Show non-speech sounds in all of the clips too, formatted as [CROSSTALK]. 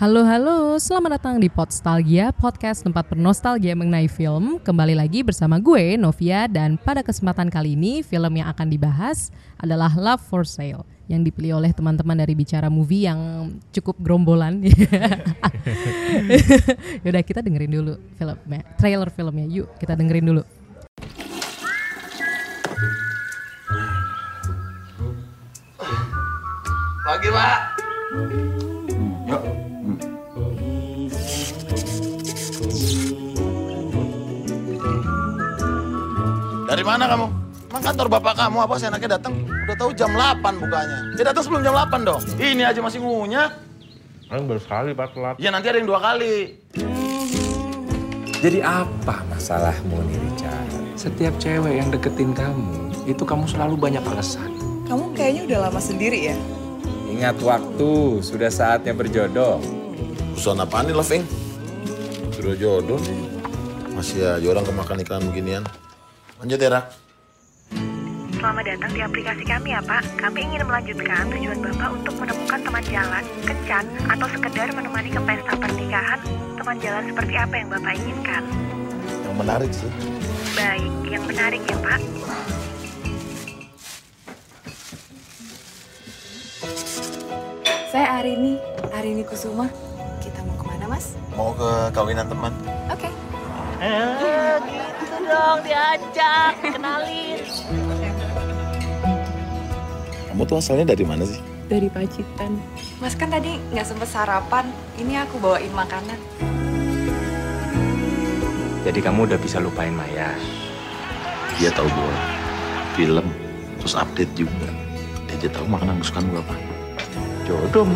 Halo halo, selamat datang di Podstalgia, podcast tempat bernostalgia mengenai film. Kembali lagi bersama gue, Novia, dan pada kesempatan kali ini film yang akan dibahas adalah Love for Sale yang dipilih oleh teman-teman dari Bicara Movie yang cukup gerombolan. [LAUGHS] Yaudah kita dengerin dulu filmnya, trailer filmnya. Yuk kita dengerin dulu. Pagi pak. Dari mana kamu? Emang kantor bapak kamu apa sih enaknya datang? Udah tahu jam 8 bukanya. Ya datang sebelum jam 8 dong. Ini aja masih ngunyah. Kan baru sekali Pak telat. Ya nanti ada yang dua kali. Jadi apa masalahmu nih Richard? Setiap cewek yang deketin kamu, itu kamu selalu banyak alasan. Kamu kayaknya udah lama sendiri ya? Ingat waktu, sudah saatnya berjodoh. Urusan apaan nih, Loving? Sudah jodoh nih. Masih aja orang kemakan ikan beginian. Lanjut ya, Rak. Selamat datang di aplikasi kami ya Pak. Kami ingin melanjutkan tujuan Bapak untuk menemukan teman jalan, kencan, atau sekedar menemani ke pesta pernikahan. Teman jalan seperti apa yang Bapak inginkan? Yang menarik sih. Baik, yang menarik ya Pak. Saya Arini, Arini Kusuma. Kita mau ke mana mas? Mau ke kawinan teman. Oke. Eh, gitu dong diajak, kenalin. Kamu tuh asalnya dari mana sih? Dari Pacitan. Mas kan tadi nggak sempet sarapan. Ini aku bawain makanan. Jadi kamu udah bisa lupain Maya. Dia tahu gue film, terus update juga. Dia tahu makanan kesukaan gue apa. Jodoh.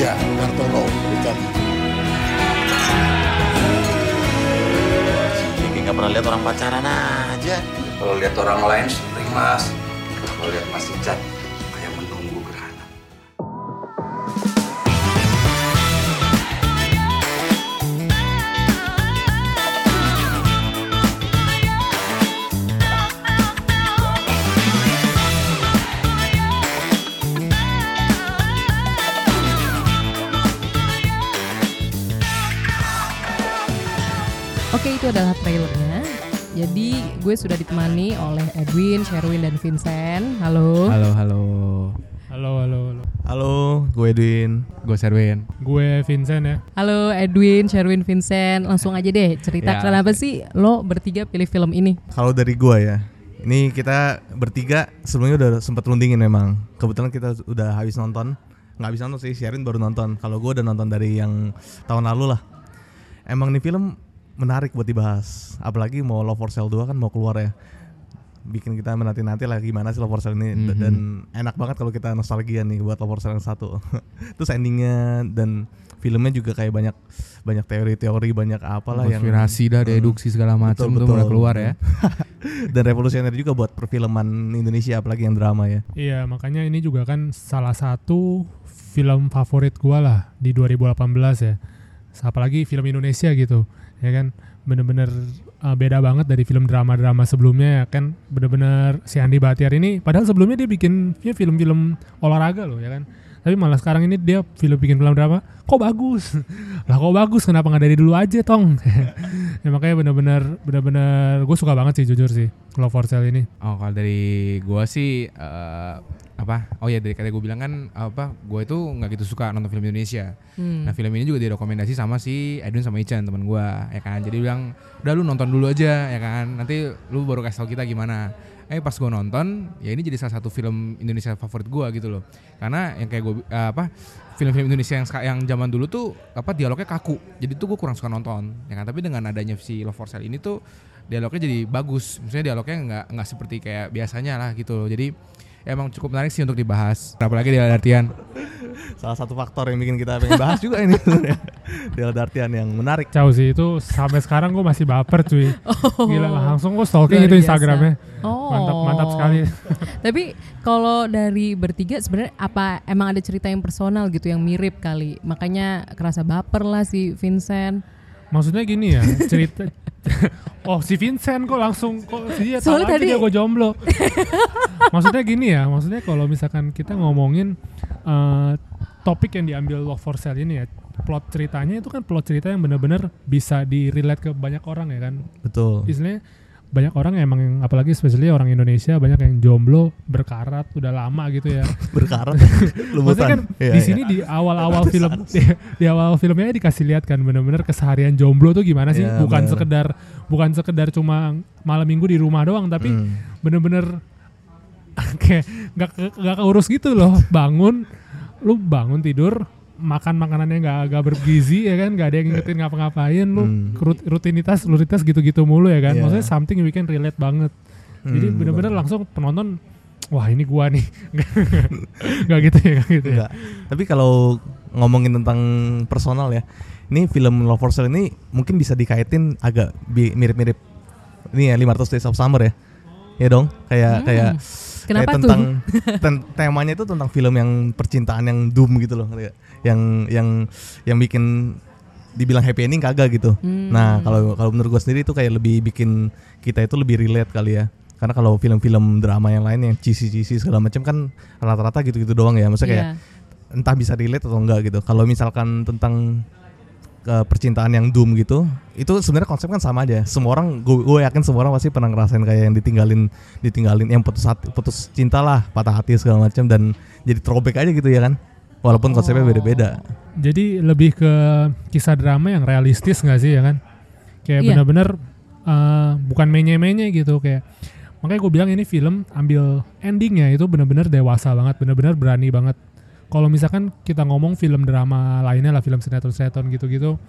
Iya, Kartono, bukan. Kiki nggak pernah lihat orang pacaran aja. Kalau lihat orang lain spring mas. Kalau lihat Mas Richard, adalah trailernya. Jadi gue sudah ditemani oleh Edwin, Sherwin, dan Vincent. Halo. Halo, halo. Halo, halo, halo. Halo, gue Edwin. Gue Serwin. Gue Vincent ya. Halo Edwin, Sherwin, Vincent. Langsung aja deh cerita Ya. kenapa sih lo bertiga pilih film ini? Kalau dari gue ya, ini kita bertiga sebelumnya udah sempet rundingin memang. Kebetulan kita udah habis nonton. Nggak habis nonton sih, Sherin baru nonton. Kalau gue udah nonton dari yang tahun lalu lah. Emang nih film menarik buat dibahas. Apalagi mau Love for Sale 2 kan mau keluar ya. Bikin kita menanti-nanti lah gimana sih Love for Sale ini D- Mhm. dan enak banget kalau kita nostalgia nih buat Love for Sale yang satu. [LAUGHS] Terus endingnya dan filmnya juga kayak banyak banyak teori-teori banyak apalah yang Konspirasi dah, Hmm. deduksi segala macam tuh mulai keluar ya. [LAUGHS] dan revolusioner juga buat perfilman Indonesia apalagi yang drama ya. Iya, makanya ini juga kan salah satu film favorit gua lah di 2018 ya. Apalagi film Indonesia gitu, ya kan. Bener-bener uh, beda banget dari film drama-drama sebelumnya ya kan. Bener-bener si Andi Bahtiar ini, padahal sebelumnya dia bikin film-film olahraga loh ya kan. Tapi malah sekarang ini dia film bikin film drama, kok bagus? [LAUGHS] lah kok bagus? Kenapa nggak dari dulu aja tong? [LAUGHS] ya makanya bener-bener bener-bener gue suka banget sih jujur sih Love for Sale ini. Oh kalau dari gua sih eh, apa? Oh ya dari kata gue bilang kan apa? Gue itu nggak gitu suka nonton film Indonesia. Hmm. Nah film ini juga direkomendasi sama si Edwin sama Ican teman gua ya kan. Jadi bilang udah lu nonton dulu aja ya kan. Nanti lu baru kasih tau kita gimana. Eh pas gua nonton ya ini jadi salah satu film Indonesia favorit gua gitu loh. Karena yang kayak gue apa film-film Indonesia yang yang zaman dulu tuh apa dialognya kaku. Jadi tuh gue kurang suka nonton ya kan. Tapi dengan adanya si Love for Sale ini tuh dialognya jadi bagus. Maksudnya dialognya nggak nggak seperti kayak biasanya lah gitu. Jadi emang cukup menarik sih untuk dibahas. Apalagi di artian Salah satu faktor yang bikin kita pengen bahas juga ini sebenarnya. [LAUGHS] Del Dartian yang menarik. Jauh sih itu sampai sekarang gue masih baper cuy. Gila langsung gue stalking Luar itu biasa. Instagramnya. Oh. Mantap mantap sekali. [LAUGHS] Tapi kalau dari bertiga sebenarnya apa emang ada cerita yang personal gitu yang mirip kali. Makanya kerasa baper lah si Vincent. Maksudnya gini ya, cerita [LAUGHS] Oh, si Vincent kok langsung kok dia tahu tadi- dia gue jomblo. maksudnya gini ya, maksudnya kalau misalkan kita ngomongin eh, topik yang diambil Love for Sale ini ya, plot ceritanya itu kan plot cerita yang benar-benar bisa di-relate ke banyak orang ya kan. Betul. Istilahnya banyak orang yang emang yang apalagi especially orang Indonesia banyak yang jomblo berkarat udah lama gitu ya. [LAUGHS] Berkarat. [LAUGHS] Maksudnya kan Iya, di iya. sini di awal-awal [LAUGHS] film di, di awal filmnya dikasih lihat kan bener-bener keseharian jomblo tuh gimana sih? Iya, bukan bener. sekedar bukan sekedar cuma malam minggu di rumah doang tapi Hmm. bener-bener kayak nggak nggak keurus gitu loh. Bangun lu bangun tidur makan makanannya nggak agak bergizi ya kan nggak ada yang ngingetin ngapa-ngapain lu Hmm. rut- rutinitas rutinitas gitu-gitu mulu ya kan Iya. maksudnya something we can relate banget jadi Hmm, bener-bener bener. langsung penonton wah ini gua nih [LAUGHS] nggak gitu ya nggak gitu ya Enggak. Tapi kalau ngomongin tentang personal ya, ini film Love for Sale ini mungkin bisa dikaitin agak mirip-mirip ini ya 500 Days of Summer ya. Ya dong, kayak Hmm. kayak Kenapa kayak tuh? tentang ten- temanya itu tentang film yang percintaan yang doom gitu loh. Yang yang yang bikin dibilang happy ending kagak gitu. Hmm. Nah, kalau kalau menurut gue sendiri itu kayak lebih bikin kita itu lebih relate kali ya. Karena kalau film-film drama yang lain yang cheesy-cheesy segala macam kan rata-rata gitu-gitu doang ya. Maksudnya kayak Iya. entah bisa relate atau enggak gitu. Kalau misalkan tentang ke percintaan yang doom gitu, itu sebenarnya konsep kan sama aja. Semua orang, gue yakin semua orang pasti pernah ngerasain kayak yang ditinggalin, ditinggalin, yang putus hati, putus cinta lah, patah hati segala macam dan jadi throwback aja gitu ya kan. Walaupun konsepnya beda-beda. Jadi lebih ke kisah drama yang realistis nggak sih ya kan? Kayak Iya. benar-benar eh, bukan menye-menye gitu kayak makanya gue bilang ini film ambil endingnya itu benar-benar dewasa banget, benar-benar berani banget. Kalau misalkan kita ngomong film drama lainnya lah film sinetron-sinetron gitu-gitu,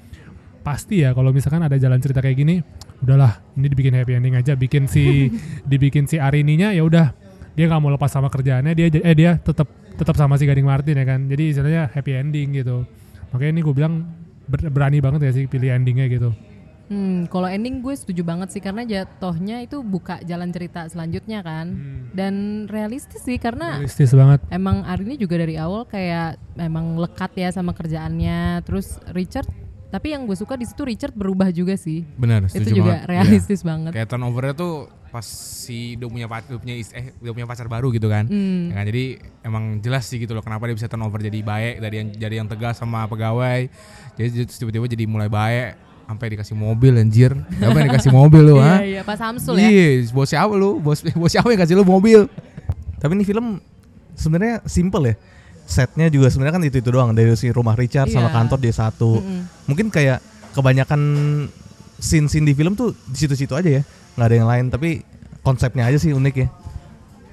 pasti ya kalau misalkan ada jalan cerita kayak gini, udahlah ini dibikin happy ending aja, bikin si [LAUGHS] dibikin si Arininya ya udah dia nggak mau lepas sama kerjaannya dia eh dia tetap tetap sama si Gading Martin ya kan. Jadi istilahnya happy ending gitu. Makanya ini gue bilang ber- berani banget ya sih pilih endingnya gitu. Hmm, kalau ending gue setuju banget sih karena jatuhnya itu buka jalan cerita selanjutnya kan. Dan realistis sih karena realistis banget. emang Arini juga dari awal kayak emang lekat ya sama kerjaannya. Terus Richard tapi yang gue suka di situ Richard berubah juga sih. Benar, itu juga banget. realistis Iya. banget. Kayak turnovernya tuh pas si udah punya pacar, punya is- eh udah punya pacar baru gitu kan. Hmm. Ya kan, jadi emang jelas sih gitu loh kenapa dia bisa turnover jadi baik dari yang jadi yang tegas sama pegawai. Jadi tiba-tiba jadi mulai baik sampai dikasih mobil anjir. Siapa yang dikasih mobil lu, iya [LAUGHS] ha? iya Pak Samsul ya Iya, bos siapa lu? Bos [LAUGHS] bos siapa yang kasih lu mobil? Tapi ini film sebenarnya simple ya. Setnya juga sebenarnya kan itu itu doang dari si rumah Richard sama Iya. kantor dia satu. Mm-mm. Mungkin kayak kebanyakan scene-scene di film tuh di situ-situ aja ya, nggak ada yang lain. Tapi konsepnya aja sih unik ya.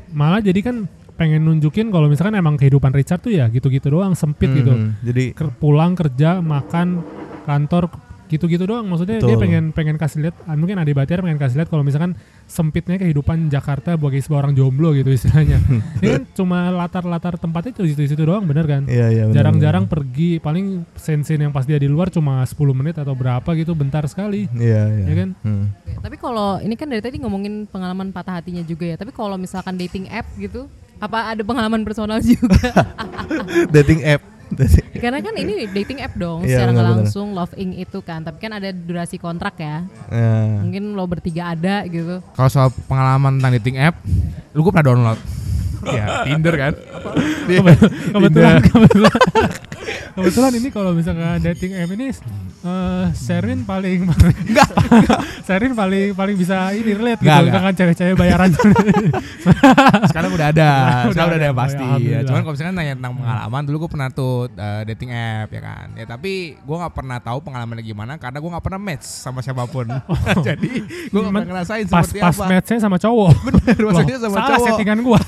malah jadi kan pengen nunjukin kalau misalkan emang kehidupan Richard tuh ya gitu-gitu doang sempit gitu Hmm, Jadi Ker- pulang kerja makan kantor gitu-gitu doang maksudnya dia Betul. pengen pengen kasih lihat ah, mungkin Ade Batiar pengen kasih lihat kalau misalkan sempitnya kehidupan Jakarta bagi sebuah orang jomblo gitu istilahnya [LAUGHS] ini kan cuma latar-latar tempatnya itu di situ doang bener kan Iya iya. jarang-jarang pergi paling scene-scene yang pas dia di luar cuma 10 menit atau berapa gitu bentar sekali. Iya iya. ya kan Hmm. Kalau ini kan dari tadi ngomongin pengalaman patah hatinya juga ya. Tapi kalau misalkan dating app gitu, apa ada pengalaman personal juga? [LAUGHS] Dating app. [LAUGHS] Karena kan ini dating app dong, Iya, secara langsung Love Inc itu kan. Tapi kan ada durasi kontrak ya. Ya. Mungkin lo bertiga ada gitu. Kalau soal pengalaman tentang dating app, lu gue pernah download. [LAUGHS] ya, Tinder kan. Kebetulan Tinder. kebetulan kebetulan ini kalau misalkan dating app ini eh Sherin paling enggak [LAUGHS] Sherin paling paling bisa ini relate gitu Enggak, dengan cewek-cewek bayaran [LAUGHS] Sekarang udah ada, Udah sekarang udah ada ada, yang pasti. oh ya, Ya, alhamdulillah. cuman kalau misalkan nanya tentang pengalaman, dulu gue pernah tuh uh, dating app ya kan. Ya tapi gue nggak pernah tahu pengalamannya gimana karena gue nggak pernah match sama siapa pun. [LAUGHS] Jadi gue nggak pernah ngerasain pas seperti pas apa. matchnya sama cowok Bener, Loh, maksudnya sama salah cowok. settingan gua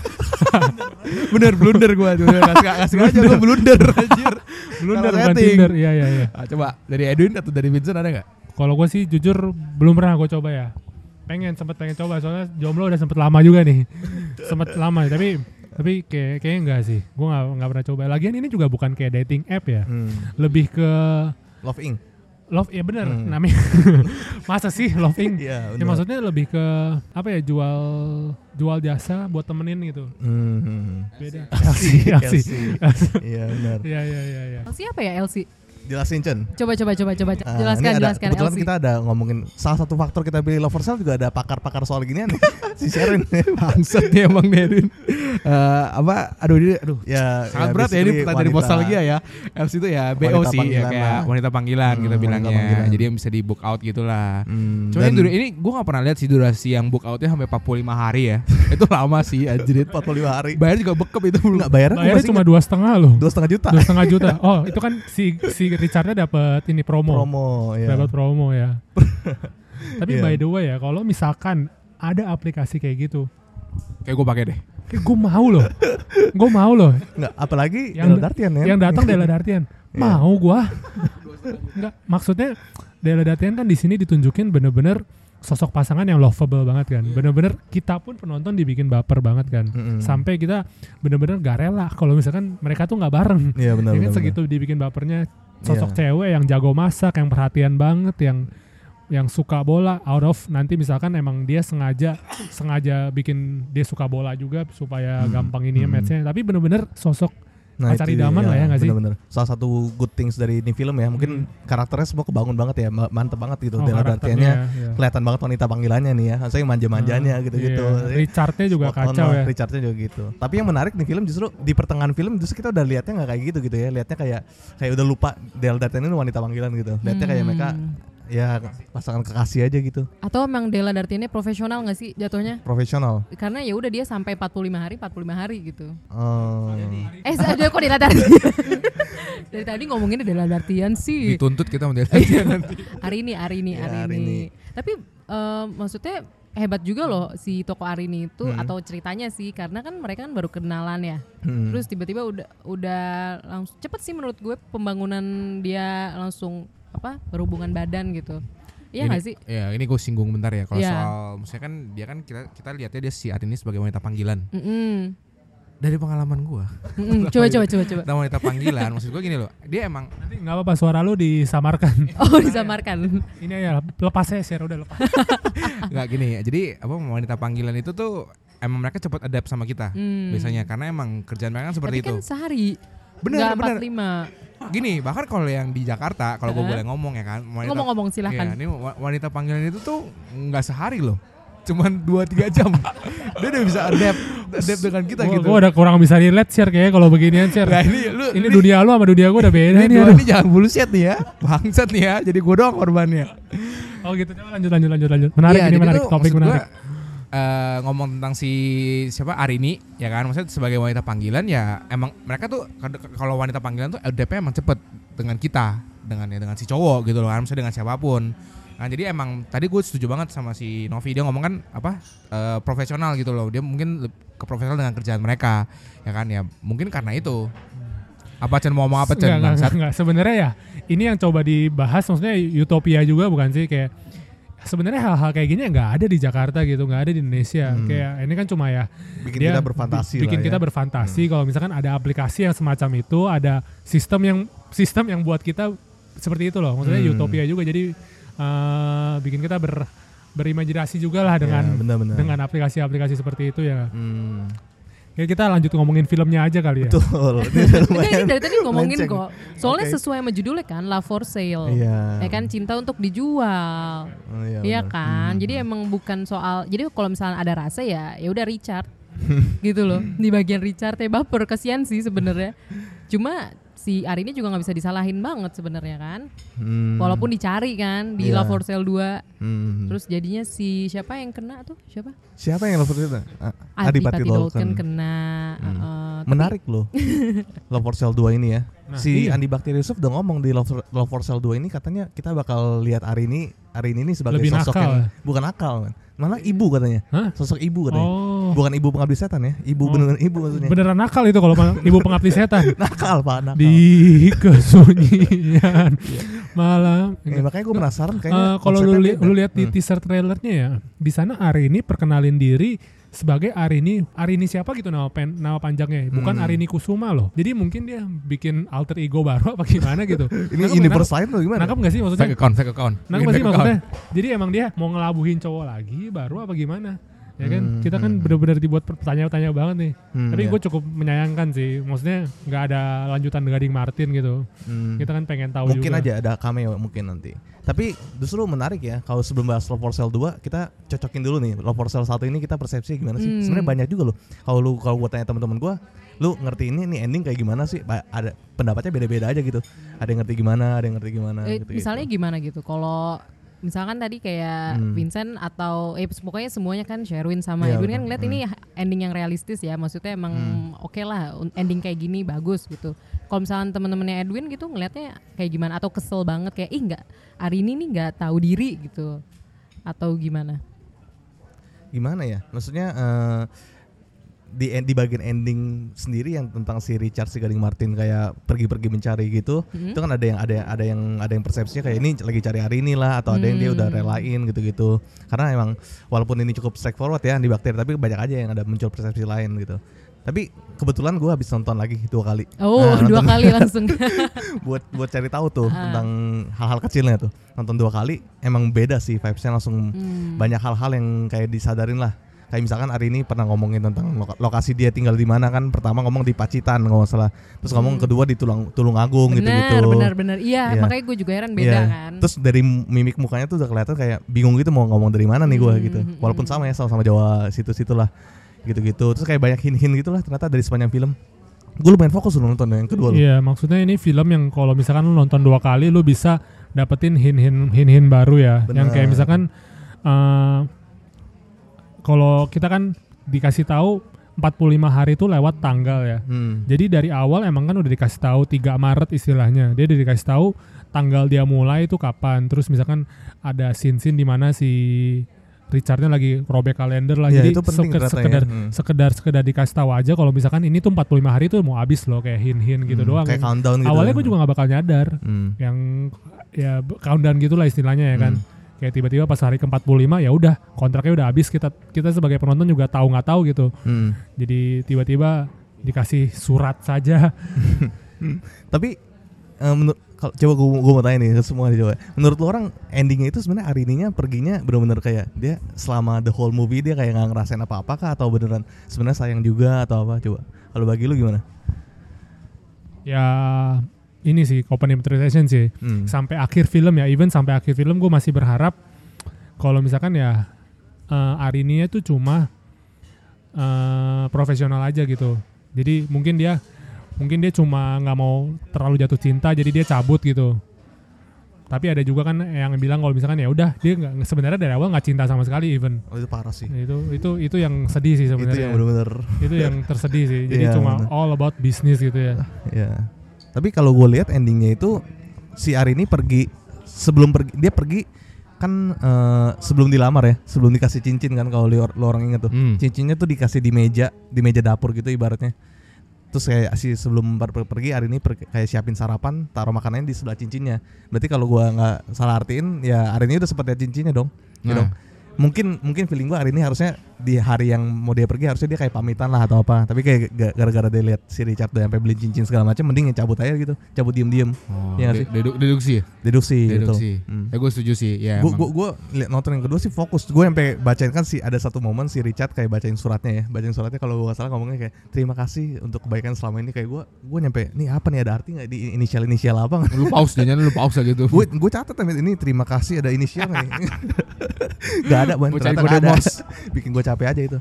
Bener, blunder gue tuh. Nggak sengaja gue blunder anjir. [LAUGHS] blunder bukan. Tinder iya iya iya Ah, coba dari Edwin atau dari Vincent ada nggak? kalau gue sih jujur belum pernah gue coba ya pengen sempet pengen coba soalnya jomblo udah sempet lama juga nih [LAUGHS] sempet lama tapi tapi kayak kayaknya enggak sih gue nggak nggak pernah coba lagian ini juga bukan kayak dating app ya Hmm. lebih ke Love Inc. love ya bener Hmm. namanya [LAUGHS] masa sih loving Iya, ya bener. maksudnya lebih ke apa ya jual jual jasa buat temenin gitu Hmm. beda LC, LC LC. Iya benar. iya iya iya iya Elsie apa ya Elsie? Jelasin Chen. Coba coba coba coba Ah, jelaskan ada, jelaskan kebetulan kita ada ngomongin salah satu faktor kita pilih Love for Sale juga ada pakar-pakar soal ginian nih. [LAUGHS] si Sherin. Bangsat nih emang Nerin. Eh, apa aduh ini aduh ya, sangat ya, berat ya ini pertanyaan dari nostalgia ya. Els itu ya BO Wanita sih ya kayak lah. wanita panggilan Hmm, kita wanita bilangnya. panggilan. Jadi yang bisa di book out gitulah. Hmm, Cuma dan- ini ini gue gak pernah lihat sih durasi yang book outnya sampai 45 hari ya. [LAUGHS] itu lama sih anjir. 45 hari. Bayar juga bekep itu belum. Enggak bayarnya, Bayarnya cuma dua setengah loh. dua setengah juta. Dua setengah juta. [LAUGHS] Oh itu kan si si Richardnya dapat ini promo. Promo, ya. Dapat promo ya. [LAUGHS] Tapi Iya. by the way ya, kalau misalkan ada aplikasi kayak gitu, Kayak gue pakai deh. kayak gue mau loh. gue mau loh. Enggak, apalagi yang Dartian ya. Yang datang Della Dartian. [LAUGHS] Iya. Mau gua. Enggak, maksudnya Della Dartian kan di sini ditunjukin bener-bener sosok pasangan yang lovable banget kan. Bener-bener kita pun penonton dibikin baper banget kan. Mm-mm. Sampai kita bener-bener gak rela kalau misalkan mereka tuh nggak bareng. Iya, benar, Ya kan benar, segitu dibikin bapernya sosok Iya. cewek yang jago masak, yang perhatian banget, yang yang suka bola out of nanti misalkan emang dia sengaja sengaja bikin dia suka bola juga supaya Hmm, gampang ini hmm. matchnya tapi bener-bener sosok Nah, pacar idaman ya, lah ya nggak sih Bener-bener. Salah satu good things dari ini film ya, mungkin karakternya semua kebangun banget ya, ma- mantep banget gitu. Hmm. Oh, karakternya, Dartiannya iya. kelihatan banget wanita panggilannya nih ya, saya manja-manjanya Hmm, gitu-gitu. iya. Richardnya juga Spot kacau ya. Richardnya juga gitu. Tapi yang menarik nih film justru di pertengahan film justru kita udah lihatnya nggak kayak gitu gitu ya, lihatnya kayak kayak udah lupa Della Dartian ini wanita panggilan gitu. Lihatnya kayak Hmm. mereka ya pasangan kekasih aja gitu, Atau emang Della Dartiannya profesional nggak sih jatuhnya? profesional. Karena ya udah dia sampai 45 hari 45 hari gitu. Oh. Eh ada kok Della Dartian. [LAUGHS] Dari tadi ngomonginnya Della Dartian sih. Dituntut kita sama Della Iya. Dartian nanti. [LAUGHS] hari ini, hari ini, Ya, hari, hari ini. ini. Tapi eh, maksudnya hebat juga loh si toko Arini itu Hmm. atau ceritanya sih karena kan mereka kan baru kenalan ya. Hmm. Terus tiba-tiba udah udah langsung cepet sih menurut gue pembangunan dia langsung apa berhubungan badan gitu. Iya Ini- nggak sih? Iya, ini gue singgung bentar ya kalau Iya. soal maksudnya kan dia kan kita kita lihatnya dia si Arini sebagai wanita panggilan. Mm-mm. Dari pengalaman gue. Mm-mm. Coba, coba, coba, coba. Tentang wanita panggilan, maksud gue gini loh. Dia emang Nanti nggak apa-apa suara lu disamarkan. [LAUGHS] Oh disamarkan. Ini ya lepas ya share udah lepas. [LAUGHS] nggak gini ya. Jadi apa wanita panggilan itu tuh emang mereka cepat adapt sama kita Hmm. biasanya karena emang kerjaan mereka kan seperti Tapi itu. kan sehari. Bener, Nggak bener. 45. Gini, bahkan kalau yang di Jakarta, kalau gue boleh ngomong ya kan, wanita- Ngomong-ngomong, silahkan. Iya, ini wa- wanita panggilan itu tuh nggak sehari loh, cuman 2-3 jam. [LAUGHS] Dia udah bisa adapt, adapt dengan kita Gua, gitu. gua udah kurang bisa relate share kayaknya kalau beginian share. Nah, ini lu- ini ini- dunia lu sama dunia gua udah beda ini nih. dua aduh. ini jangan bullshit nih ya, bangsat nih ya. Jadi gue doang korbannya. Oh gitu, coba lanjut lanjut lanjut lanjut. Menarik Iya, ini menarik topik menarik. gua, eh, ngomong tentang si siapa Arini ya kan? Maksudnya sebagai wanita panggilan ya emang mereka tuh kalau wanita panggilan tuh LDP emang cepet dengan kita dengan ya dengan si cowok gitu loh kan maksudnya dengan siapa pun. Nah jadi emang tadi gue setuju banget sama si Novi. Dia ngomong kan apa eh, profesional gitu loh. Dia mungkin ke profesional dengan kerjaan mereka ya kan? Ya mungkin karena itu. Apa Chen mau ngomong apa Chen Enggak, enggak, enggak. Sebenarnya ya ini yang coba dibahas maksudnya utopia juga bukan sih? Kayak sebenarnya hal-hal kayak gini nggak ada di Jakarta gitu, nggak ada di Indonesia. Hmm. Kayak ini kan cuma ya Bikin dia kita berfantasi bi- bikin lah ya. kita berfantasi kalau misalkan ada aplikasi yang semacam itu, ada sistem yang sistem yang buat kita seperti itu loh. Maksudnya Hmm. utopia juga jadi eh, bikin kita ber berimajinasi juga lah Ya, dengan benar-benar. dengan aplikasi-aplikasi seperti itu ya. Hmm. Ya kita lanjut ngomongin filmnya aja kali ya. Betul. [LAUGHS] Ini dari tadi ngomongin melenceng. kok. Soalnya Oke. sesuai sama judulnya kan, Love for Sale. Iya. Ya kan cinta untuk dijual. Oh, iya, Iya benar. kan? Hmm. Jadi emang bukan soal jadi kalau misalnya ada rasa ya ya udah Richard. [LAUGHS] gitu loh. Di bagian Richard ya baper kasihan sih sebenarnya. Cuma si Arini juga nggak bisa disalahin banget sebenarnya kan. Hmm. Walaupun dicari kan di Iya. Love for Sale 2. Hmm. Terus jadinya si siapa yang kena tuh? Siapa? Siapa yang love for sale? Ah, Adipati Adipati Dolken kena. Hmm. uh, tapi- Menarik loh. [LAUGHS] Love for Sale 2 ini ya. Nah, si iya. Andi Bakti Yusuf udah ngomong di Love for, Love for Sale 2 ini katanya kita bakal lihat Arini Arini ini sebagai Lebih sosok nakal yang ya? bukan nakal man. Malah ibu katanya. Hah? Sosok ibu katanya. Oh. Bukan ibu pengabdi setan ya. Ibu Oh. beneran ibu maksudnya. Beneran nakal itu kalau ibu pengabdi setan. [LAUGHS] nakal Pak, nakal. Di kesunyian [LAUGHS] malam. Ya, makanya gue penasaran Eh, kayaknya kalau lu, li- lu lihat di Hmm. teaser trailernya ya, di sana Arini perkenalin diri sebagai Arini Arini siapa gitu nama pen, nama panjangnya, bukan Hmm. Arini Kusuma loh. Jadi mungkin dia bikin alter ego [LAUGHS] baru apa gimana gitu. Ini Nangkep universe lain atau gimana? Nangkep gak sih maksudnya? Fake account, fake account. Nangkep Bikin gak sih maksudnya? Jadi emang dia mau ngelabuhin cowok lagi baru apa gimana? Ya kan Hmm, kita kan hmm. benar-benar dibuat pertanyaan-tanya banget nih. Hmm, Tapi iya. gue cukup menyayangkan sih. Maksudnya nggak ada lanjutan Gading Martin gitu. Hmm. Kita kan pengen tahu mungkin juga. aja ada cameo mungkin nanti. Tapi justru menarik ya kalau sebelum bahas Love for Sale 2 kita cocokin dulu nih Love for Sale 1 ini kita persepsi gimana sih? Hmm. Sebenarnya banyak juga loh. Kalau lu kalau gua tanya teman-teman gua, lu ngerti ini nih ending kayak gimana sih? Ba- Ada pendapatnya beda-beda aja gitu. Ada yang ngerti gimana, ada yang ngerti gimana Eh, gitu. misalnya gimana gitu? Kalau misalkan tadi kayak Hmm. Vincent atau eh pokoknya semuanya kan Sherwin sama Iya, Edwin kan ngeliat ini ending yang realistis ya. Maksudnya emang Hmm. oke lah un- ending kayak gini bagus gitu. Kalau misalkan temen-temennya Edwin gitu ngelihatnya kayak gimana atau kesel banget kayak ih nggak hari ini nih nggak tahu diri gitu atau gimana? gimana ya? Maksudnya eh, di di bagian ending sendiri yang tentang si Richard si Gading Martin kayak pergi-pergi mencari gitu, Mhm. itu kan ada yang ada yang ada yang ada yang persepsinya kayak ini lagi cari hari ini lah atau ada yang dia udah Hmm. relain gitu-gitu. Karena emang walaupun ini cukup straightforward ya di bakteri tapi banyak aja yang ada muncul persepsi lain gitu. Tapi kebetulan gue habis nonton lagi dua kali. Oh, Nah, dua kali [LAUGHS] langsung. buat buat cari tahu tuh Ah. tentang hal-hal kecilnya tuh. Nonton dua kali emang beda sih vibesnya langsung Hmm. banyak hal-hal yang kayak disadarin lah. Kayak misalkan hari ini pernah ngomongin tentang loka- lokasi dia tinggal di mana kan. Pertama ngomong di Pacitan nggak salah. Terus ngomong Hmm. kedua di Tulang Tulungagung gitu-gitu. Bener, bener, bener. Iya, Iya. makanya gue juga heran beda Iya. kan. Terus dari mimik mukanya tuh udah kelihatan kayak bingung gitu mau ngomong dari mana nih gue Hmm, gitu. hmm, Walaupun sama ya sama-sama Jawa situ-situ lah. Gitu-gitu. Terus kayak banyak hin-hin gitu lah ternyata dari sepanjang film. Gue lumayan fokus loh nonton yang kedua. Iya, maksudnya ini film yang kalau misalkan lu nonton dua kali lu bisa dapetin hin-hin hin-hin baru ya. Yang kayak Benar. misalkan eh kalau kita kan dikasih tahu 45 hari itu lewat tanggal ya. Hmm. Jadi dari awal emang kan udah dikasih tahu 3 Maret istilahnya. Dia udah dikasih tahu tanggal dia mulai itu kapan. Terus misalkan ada scene-scene di mana si Richardnya lagi robek kalender lah. Iya, Jadi itu penting seke- ternyata ya. sekedar Hmm. sekedar sekedar dikasih tahu aja kalau misalkan ini tuh 45 hari tuh mau habis loh kayak hin-hin gitu Hmm, doang. kayak countdown gitu. Awalnya gue juga gak bakal nyadar. Hmm. Yang ya countdown gitulah istilahnya ya kan. Hmm. Kayak tiba-tiba pas hari ke-45 ya udah kontraknya udah habis kita kita sebagai penonton juga tahu nggak tahu gitu. Hmm. Jadi tiba-tiba dikasih surat saja. [LAUGHS] Tapi eh, menurut kalau coba gue gue mau tanya nih ke semua nih coba. Menurut lo orang endingnya itu sebenarnya hari ininya perginya benar-benar kayak dia selama the whole movie dia kayak nggak ngerasain apa-apa kah atau beneran sebenarnya sayang juga atau apa coba. Kalau bagi lu gimana? ya ini sih open interpretation sih Hmm. sampai akhir film ya even sampai akhir film gue masih berharap kalau misalkan ya uh, Arini itu cuma eh, profesional aja gitu jadi mungkin dia mungkin dia cuma nggak mau terlalu jatuh cinta jadi dia cabut gitu tapi ada juga kan yang bilang kalau misalkan ya udah dia nggak sebenarnya dari awal nggak cinta sama sekali even Oh itu parah sih. itu itu itu yang sedih sih sebenarnya yang bener-bener. itu yang tersedih sih jadi [LAUGHS] Iya, cuma bener. all about business gitu ya Ya. Tapi kalau gue lihat endingnya itu si Ari ini pergi sebelum pergi dia pergi kan eh, sebelum dilamar ya, sebelum dikasih cincin kan kalau lo orang inget tuh. Hmm. Cincinnya tuh dikasih di meja, di meja dapur gitu ibaratnya. Terus kayak si sebelum per- per- pergi hari ini per- kayak siapin sarapan, taruh makanannya di sebelah cincinnya. Berarti kalau gua nggak salah artiin ya hari ini udah sempat lihat cincinnya dong. Ya Nah. dong. Mungkin mungkin feeling gua hari ini harusnya di hari yang mau dia pergi harusnya dia kayak pamitan lah atau apa. Tapi kayak ga- gara-gara dia lihat si Richard udah sampai beli cincin segala macam mending ya cabut aja gitu. Cabut diem-diem. Oh, Iya nggak de- sih? dedu- deduksi ya? Deduksi, gitu. Deduksi. Hmm. Ya gue setuju sih. Ya, gue gue liat nonton yang kedua sih fokus gue sampai bacain kan sih ada satu momen si Richard kayak bacain suratnya ya bacain suratnya kalau gue gak salah ngomongnya kayak terima kasih untuk kebaikan selama ini kayak gue gue nyampe nih apa nih ada arti nggak di inisial inisial apa [LAUGHS] lu pause jangan lu pause aja gitu. gue gue catat tapi ini terima kasih ada inisial nggak nih [LAUGHS] gak ada ban Gua cari ternyata nggak ada [LAUGHS] bikin gue capek aja itu.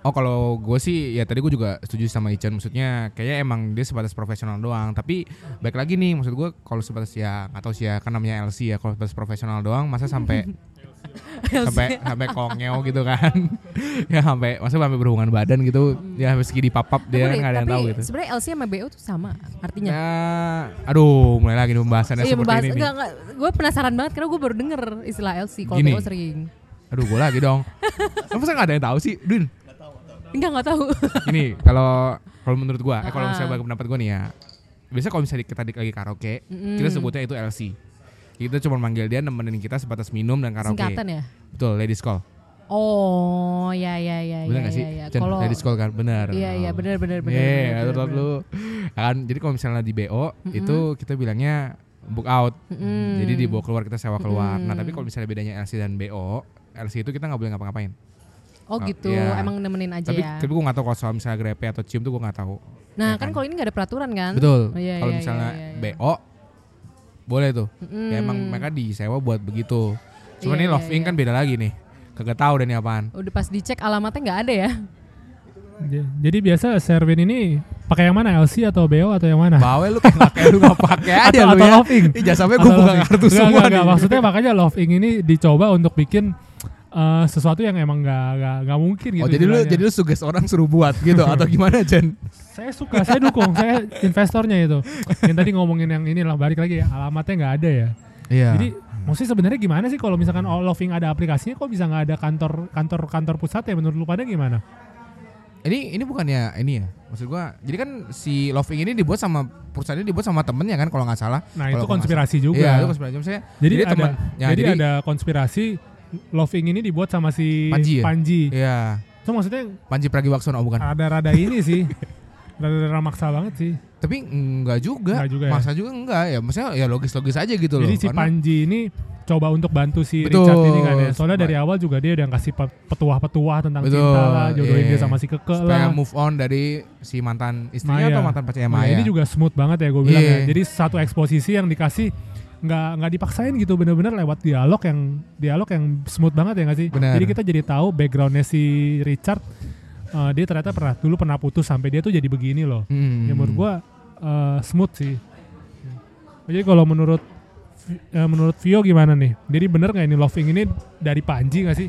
Oh kalau gue sih ya tadi gue juga setuju sama Ican. Maksudnya kayaknya emang dia sebatas profesional doang. Tapi baik lagi nih maksud gue kalau sebatas ya tahu sih ya kan namanya LC ya. Kalau sebatas profesional doang masa sampai [LAUGHS] sampai sampai kongeo gitu kan? [LAUGHS] Ya sampai masa sampai berhubungan badan gitu. Ya meski di papap dia kan nggak ada yang tahu gitu. sebenarnya LC sama BO tuh sama artinya. ya aduh mulai lagi nih pembahasannya Iya seperti membahas, ini nih. enggak, enggak, gue penasaran banget karena gue baru denger istilah LC kalau. BO sering. Aduh gue lagi dong [LAUGHS] masa nggak ada yang tahu sih Dun Enggak, enggak tahu. [LAUGHS] Ini kalau kalau menurut gua, eh, kalau Ah. misalnya bagi pendapat gua nih ya. Biasa kalau misalnya kita lagi karaoke, Mm-mm. kita sebutnya itu LC. Kita cuma manggil dia nemenin kita sebatas minum dan karaoke. Singkatan ya? Betul, ladies call. Oh, ya ya ya Bener ya nggak sih? ya. ya. Kalau ladies call kan, benar. Iya iya benar benar benar. Iya, benar, lu. Kan, jadi kalau misalnya di BO Mm-mm. itu kita bilangnya book out. Mm-mm. Jadi dibawa keluar kita sewa keluar. Nah, Mm-mm. tapi kalau misalnya bedanya LC dan BO, LC itu kita nggak boleh ngapa-ngapain. Oh Oh, gitu, iya. emang nemenin aja Tapi ya. tapi gue nggak tahu kalau soal misalnya grepe atau cium tuh gue nggak tahu. Nah Ya kan kalau ini nggak ada peraturan kan? Betul. Oh, iya, kalau iya, misalnya iya, iya, iya. BO boleh tuh. Mm-mm. Ya emang mereka disewa buat begitu. Cuma Iya, ini iya, Love Inc iya. kan beda lagi nih. Kagak tahu deh ini apaan. Udah pas dicek alamatnya nggak ada ya? J- Jadi biasa Servin ini pakai yang mana LC atau BO atau yang mana? Bawe lu kayak lu nggak pakai aja atau, lu atau ya. Loving. Sampai Atau gue buka kartu Nggak, semua nggak, nih. nggak. Maksudnya makanya Loving ini dicoba untuk bikin eh, sesuatu yang emang nggak nggak nggak mungkin gitu. Oh jadi lu jadi lu suges orang suruh buat gitu [LAUGHS] atau gimana Jen? saya suka, saya dukung, saya investornya itu. Yang tadi ngomongin yang ini lah balik lagi ya, alamatnya nggak ada ya. Iya. Jadi maksudnya sebenarnya gimana sih kalau misalkan All Loving ada aplikasinya kok bisa nggak ada kantor kantor kantor pusat ya menurut lu pada gimana? Ini ini bukannya ini ya? Maksud gua, jadi kan si Loving ini dibuat sama perusahaan ini dibuat sama temennya kan kalau nggak salah. Nah, Kalau itu konspirasi juga. Iya, itu konspirasi. Maksudnya, Jadi, ada temen- ya, jadi, ada konspirasi Loving ini dibuat sama si Panji ya? Panji. Iya. Itu maksudnya Panji Pragiwaksono oh, bukan? rada-rada ini sih. [LAUGHS] Rada-rada maksa banget sih. Tapi enggak juga. Enggak juga ya? Masa juga enggak ya. Maksudnya ya logis-logis aja gitu loh. Jadi si Karena- Panji ini coba untuk bantu si Betul. Richard ini kan ya. Soalnya dari awal juga dia udah ngasih pe- petuah-petuah tentang Betul, cinta lah, jodohin iya. dia sama si Keke Supaya lah. move on dari si mantan istrinya Maya. atau mantan pacarnya Nah, Maya. ini juga smooth banget ya gue bilang Iya. ya. Jadi satu eksposisi yang dikasih nggak nggak dipaksain gitu bener-bener lewat dialog yang dialog yang smooth banget ya nggak sih? Benar. Jadi kita jadi tahu backgroundnya si Richard eh, dia ternyata pernah dulu pernah putus sampai dia tuh jadi begini loh. Hmm. Ya menurut gua eh, smooth sih. Jadi kalau menurut eh, menurut Vio gimana nih? Jadi bener nggak ini loving ini dari Panji nggak sih?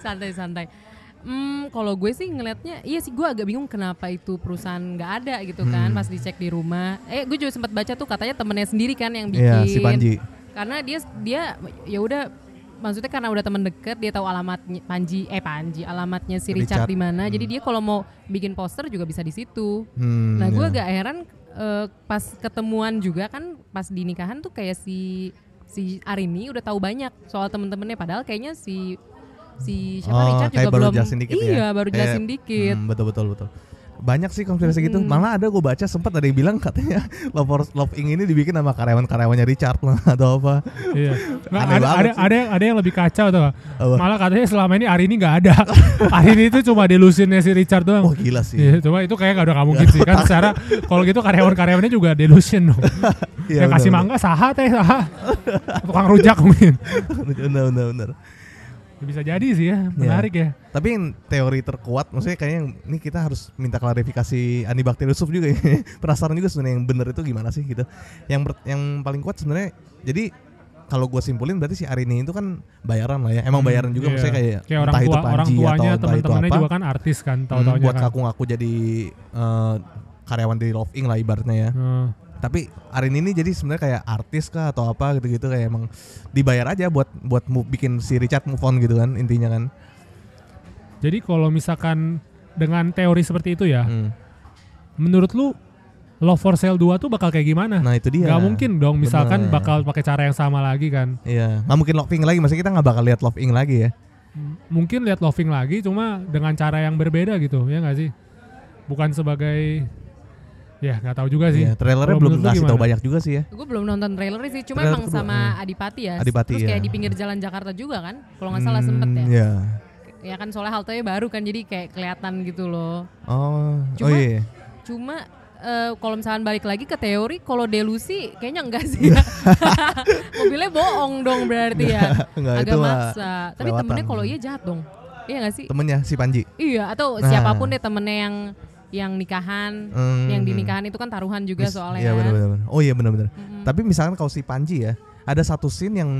Santai-santai. [LAUGHS] Hmm, kalau gue sih ngelihatnya, iya sih gue agak bingung kenapa itu perusahaan nggak ada gitu kan, Hmm. pas dicek di rumah. Eh, gue juga sempat baca tuh katanya temennya sendiri kan yang bikin. Iya, si Panji. Karena dia dia ya udah maksudnya karena udah temen deket dia tahu alamatnya Panji eh Panji alamatnya si Richard, Richard. di mana. Hmm. Jadi dia kalau mau bikin poster juga bisa di situ. Hmm, nah, gue iya. agak heran eh, pas ketemuan juga kan pas di nikahan tuh kayak si si Arini udah tahu banyak soal temen-temennya padahal kayaknya si si siapa Oh, Richard kayak juga baru belum jelasin dikit ya. iya baru Kayak, jelasin dikit hmm, betul betul betul. Banyak sih konspirasi gitu. Mm-mm. Malah ada gue baca sempat ada yang bilang katanya [LAUGHS] Love, Love Inc ini dibikin sama karyawan-karyawannya Richard lah [LAUGHS] atau apa. Iya. Nggak, Aneh ada, ada, sih. ada, yang- ada yang lebih kacau tuh. Apa? Malah katanya selama ini Arini nggak ada. [LAUGHS] Arini itu cuma delusionnya si Richard doang. Wah gila sih. Iya, cuma itu kayak gak udah gak mungkin sih kan secara kalau gitu karyawan-karyawannya juga delusion dong. Iya, yang kasih mangga saha teh saha. Tukang rujak mungkin. benar benar benar. Bisa jadi sih ya, menarik ya. Tapi yang teori terkuat, maksudnya kayaknya yang ini kita harus minta klarifikasi Andi Bakti Yusuf juga ya. [LAUGHS] Penasaran juga sebenarnya yang bener itu gimana sih gitu. Yang ber- yang paling kuat sebenarnya jadi kalau gue simpulin berarti si Arini itu kan bayaran lah ya. Emang Hmm, bayaran juga iya. maksudnya kayak, Kayak orang entah itu tua- orang Panji tuanya, atau entah itu teman-temannya apa. juga kan artis kan, Hmm, tahu-taunya buat kan. ngaku-ngaku jadi eh, karyawan di Love Inc lah ibaratnya ya. Hmm. Tapi Arini ini jadi sebenarnya kayak artis kah atau apa gitu-gitu kayak emang dibayar aja buat buat move, bikin si Richard move on gitu kan intinya kan. Jadi kalau misalkan dengan teori seperti itu ya, Hmm. menurut lu Love for Sale 2 tuh bakal kayak gimana? Nah itu dia. Gak mungkin dong misalkan Bener. bakal pakai cara yang sama lagi kan. Iya, nggak mungkin Love Inc lagi. Maksudnya kita nggak bakal lihat Love Inc lagi ya. Mungkin lihat loving lagi cuma dengan cara yang berbeda gitu, ya nggak sih? Bukan sebagai ya nggak tahu juga sih. Iya, trailernya belum lu ngasih tahu banyak juga sih ya. gue belum nonton trailer sih cuma Trailer emang sama hmm. Adipati ya Adipati, terus kayak iya. di pinggir jalan Jakarta juga kan kalau nggak salah sempet ya Hmm, Iya. ya kan soalnya haltenya baru kan jadi kayak kelihatan gitu loh Oh, Cuma- oh iya. cuma eh, kalau misalkan balik lagi ke teori kalau delusi kayaknya enggak sih ya. [LAUGHS] mobilnya bohong dong berarti ya Enggak, agak maksa tapi kelewatan. temennya kalau iya jahat dong iya nggak sih Temennya si Panji. iya atau Nah. siapa pun deh temennya yang yang nikahan Hmm. yang di nikahan itu kan taruhan juga Mis- soalnya Iya kan. benar benar. Oh iya benar benar. Mm-mm. Tapi misalkan kalau si Panji ya, ada satu scene yang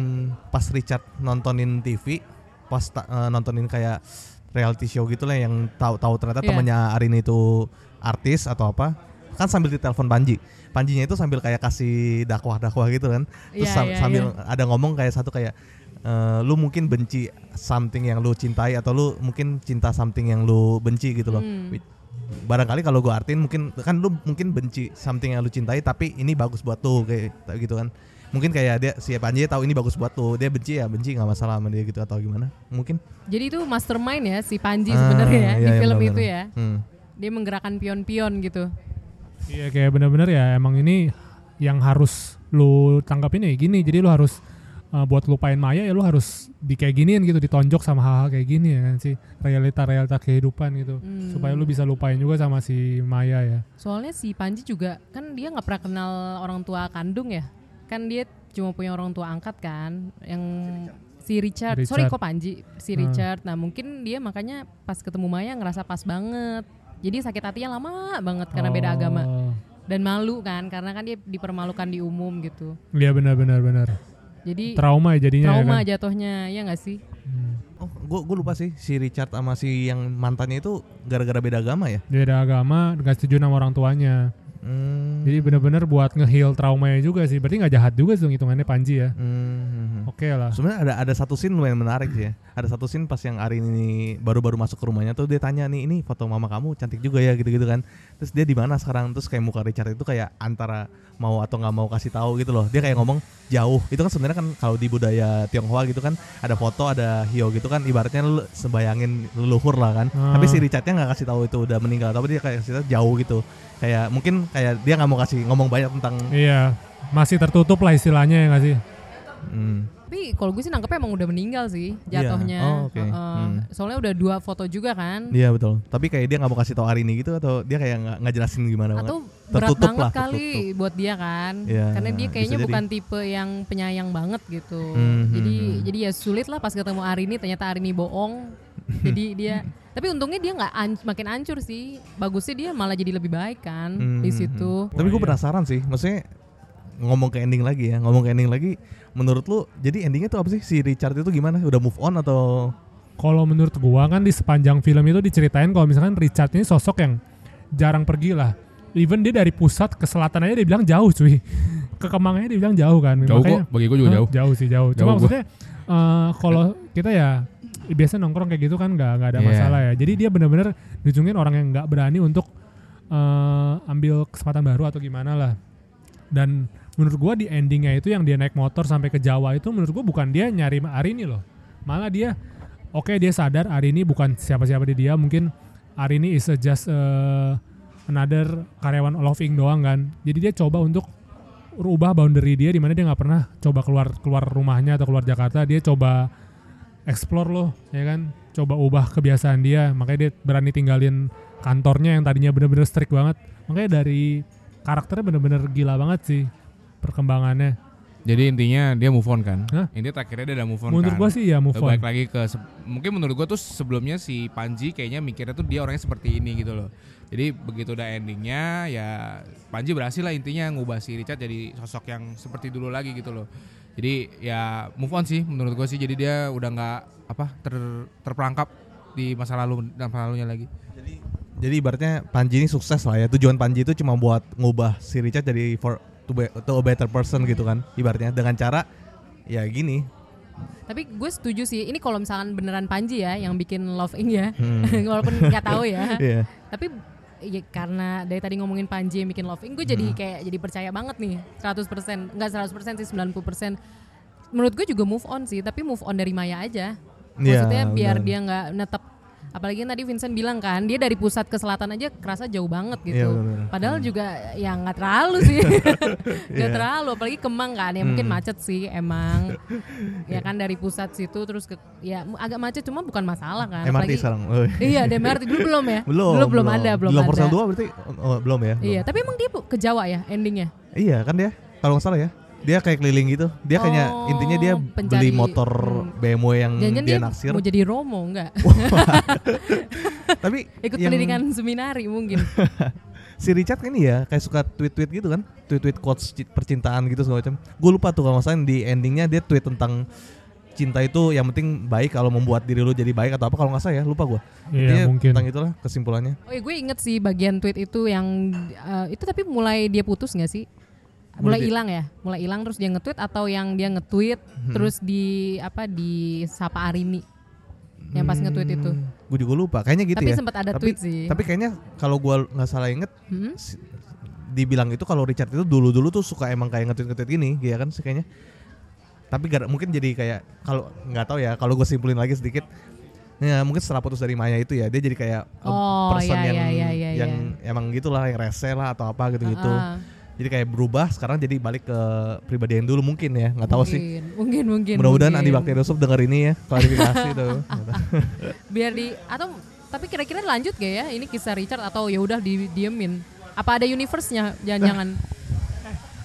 pas Richard nontonin TV, pas ta- eh, nontonin kayak reality show gitu lah yang tahu-tahu ternyata Iya. temannya Arini itu artis atau apa, kan sambil ditelepon Panji. Panjinya itu sambil kayak kasih dakwah-dakwah gitu kan. Terus sam- iya, sambil iya. ada ngomong kayak satu kayak eh, lu mungkin benci something yang lu cintai atau lu mungkin cinta something yang lu benci gitu loh. Hmm. Barangkali kalau gue artiin mungkin kan lu mungkin benci something yang lu cintai tapi ini bagus buat lu kayak gitu kan. Mungkin kayak dia si Panji tahu ini bagus buat lu, dia benci ya benci nggak masalah sama dia gitu atau gimana? Mungkin. Jadi itu mastermind ya si Panji Ah, sebenarnya ya iya, di iya, film benar-benar. itu ya. Hmm. Dia menggerakkan pion-pion gitu. Iya kayak bener-bener ya emang ini yang harus lu tanggapin ya gini. Jadi lu harus uh, buat lupain Maya ya lu harus di kayak giniin gitu ditonjok sama hal-hal kayak gini ya kan sih realita-realita kehidupan gitu Hmm. supaya lu bisa lupain juga sama si Maya ya Soalnya si Panji juga kan dia nggak pernah kenal orang tua kandung ya. Kan dia cuma punya orang tua angkat kan yang si Richard. Sorry Richard. kok Panji, si Hmm. Richard. Nah, mungkin dia makanya pas ketemu Maya ngerasa pas banget. Jadi sakit hatinya lama banget karena beda Oh. agama. Dan malu kan karena kan dia dipermalukan di umum gitu. Iya benar-benar benar Jadi trauma ya jadinya ya trauma kan? jatuhnya ya nggak sih? Oh, gue gue lupa sih si Richard sama si yang mantannya itu gara-gara beda agama ya. beda agama gak setuju sama orang tuanya Hmm. jadi bener-bener buat nge-heal traumanya juga sih berarti nggak jahat juga sih hitungannya Panji ya Hmm. Oke lah Sebenarnya ada ada satu scene lumayan menarik sih ya. Ada satu scene pas yang Arin ini baru-baru masuk ke rumahnya tuh dia tanya nih ini foto mama kamu cantik juga ya gitu-gitu kan. Terus dia di mana sekarang? Terus kayak muka Richard itu kayak antara mau atau nggak mau kasih tahu gitu loh. Dia kayak ngomong jauh. Itu kan sebenarnya kan kalau di budaya Tionghoa gitu kan ada foto ada hio gitu kan ibaratnya lu sebayangin leluhur lah kan. Ah. Tapi si Richardnya nggak kasih tahu itu udah meninggal tapi dia kayak kasih tahu jauh gitu. Kayak mungkin kayak dia nggak mau kasih ngomong banyak tentang iya masih tertutup lah istilahnya ya nggak sih Hmm. Tapi kalau gue sih nangkepnya emang udah meninggal sih Iya. jatuhnya. Oh, oke. Heeh. Hmm. Soalnya udah dua foto juga kan. Iya betul. Tapi kayak dia nggak mau kasih tahu Arini gitu atau dia kayak nggak jelasin gimana Atau banget. berat Tertutup banget lah, kali tertutup. buat dia kan. Iya, Karena dia kayaknya jadi. bukan tipe yang penyayang banget gitu. Hmm, jadi hmm, hmm. jadi ya sulit lah pas ketemu Arini ternyata Arini bohong. [LAUGHS] jadi dia tapi untungnya dia nggak an- makin hancur sih. Bagusnya dia malah jadi lebih baik kan Hmm, di hmm, situ. hmm. Tapi gue penasaran sih, maksudnya ngomong ke ending lagi ya, ngomong ke ending lagi. Menurut lu, jadi endingnya tuh apa sih si Richard itu gimana? Udah move on atau? kalau menurut gua kan di sepanjang film itu diceritain kalau misalkan Richard ini sosok yang jarang pergi lah even dia dari pusat ke selatan aja dia bilang jauh cuy [LAUGHS] ke Kemangnya dia bilang jauh kan Jauh kok, bagi gua juga jauh. jauh sih jauh, Jauh cuma gua. maksudnya eh, kalau kita ya biasa nongkrong kayak gitu kan nggak nggak ada Iya. masalah ya jadi dia benar-benar dijungin orang yang nggak berani untuk eh, ambil kesempatan baru atau gimana lah dan menurut gua di endingnya itu yang dia naik motor sampai ke Jawa itu menurut gua bukan dia nyari Arini loh. Malah dia oke dia sadar Arini bukan siapa-siapa di dia mungkin Arini is a just uh, another karyawan loving doang kan. Jadi dia coba untuk rubah boundary dia di mana dia nggak pernah coba keluar keluar rumahnya atau keluar Jakarta. Dia coba explore loh ya kan? Coba ubah kebiasaan dia. Makanya dia berani tinggalin kantornya yang tadinya bener-bener strict banget. Makanya dari karakternya bener-bener gila banget sih perkembangannya Jadi intinya dia move on kan? Hah? Intinya terakhirnya dia udah move on Menurut kan? gua sih ya move on. Balik lagi ke mungkin menurut gua tuh sebelumnya si Panji kayaknya mikirnya tuh dia orangnya seperti ini gitu loh. Jadi begitu udah endingnya ya Panji berhasil lah intinya ngubah si Richard jadi sosok yang seperti dulu lagi gitu loh. Jadi ya move on sih menurut gua sih. Jadi dia udah nggak apa ter, terperangkap di masa lalu dan masa lalunya lagi. Jadi ibaratnya Panji ini sukses lah ya. Tujuan Panji itu cuma buat ngubah si Richard jadi for to, be, to a better person gitu kan. Ibaratnya dengan cara ya gini. Tapi gue setuju sih. Ini kalau misalkan beneran Panji ya yang bikin Love ya, Hmm. [LAUGHS] walaupun nggak tahu ya. [LAUGHS] Iya. Tapi ya karena dari tadi ngomongin Panji yang bikin Love gue jadi Hmm. kayak jadi percaya banget nih. 100%, enggak 100% sih 90%. Menurut gue juga move on sih, tapi move on dari Maya aja. Iya, Maksudnya biar benar. dia nggak netep apalagi tadi Vincent bilang kan dia dari pusat ke selatan aja kerasa jauh banget Iya, gitu. benar. Padahal juga ya nggak terlalu sih. [LAUGHS] Nggak Iya. terlalu apalagi Kemang kan ya mungkin Hmm. macet sih emang. [LAUGHS] ya kan dari pusat situ terus ke ya agak macet cuma bukan masalah kan. MRT Apalagi- sekarang. Oh, Iya, ada MRT dulu belum ya? [LAUGHS] Belum. Dulu belum ada, belum Di ada. 2 berarti oh, belum ya? Iya, tapi emang dia ke Jawa ya endingnya? Iya kan dia kalau nggak salah ya dia kayak keliling gitu dia kayaknya Oh, intinya dia pencari- beli motor BMW yang Jangan dia dia naksir mau jadi Romo enggak? [LAUGHS] tapi [LAUGHS] Ikut yang- pendidikan seminari mungkin. [LAUGHS] si Richard kan ini ya kayak suka tweet-tweet gitu kan tweet-tweet quotes ci- percintaan gitu segala macam gue lupa tuh kalau masalah di endingnya dia tweet tentang cinta itu yang penting baik kalau membuat diri lu jadi baik atau apa kalau nggak salah ya lupa gue Iya, mungkin. tentang itulah kesimpulannya Oh iya, gue inget sih bagian tweet itu yang eh, itu tapi mulai dia putus nggak sih? Mulai hilang ya, mulai hilang terus dia nge-tweet atau yang dia nge-tweet Hmm. terus di apa di Sapa Arini yang pas nge-tweet itu. gue juga lupa kayaknya gitu Tapi ya sempat ada tapi, tweet sih. tapi kayaknya kalau gue nggak salah inget Hmm? si- dibilang itu kalau Richard itu dulu-dulu tuh suka emang kayak nge-tweet-nge-tweet gini ya kan sih kayaknya tapi gara, mungkin jadi kayak kalau nggak tahu ya kalau gue simpulin lagi sedikit ya mungkin setelah putus dari Maya itu ya dia jadi kayak a Oh, person iya, yang iya, iya, iya, yang emang gitulah yang rese lah atau apa gitu-gitu Ah. Jadi kayak berubah sekarang jadi balik ke pribadi yang dulu mungkin ya, nggak tahu sih. Mungkin, mungkin. Mudah-mudahan. Andi Bakteriosop denger ini ya, klarifikasi tuh. [LAUGHS] Biar di atau tapi kira-kira lanjut gak ya ini kisah Richard atau ya udah di diemin? Apa ada universe-nya? Jangan-jangan.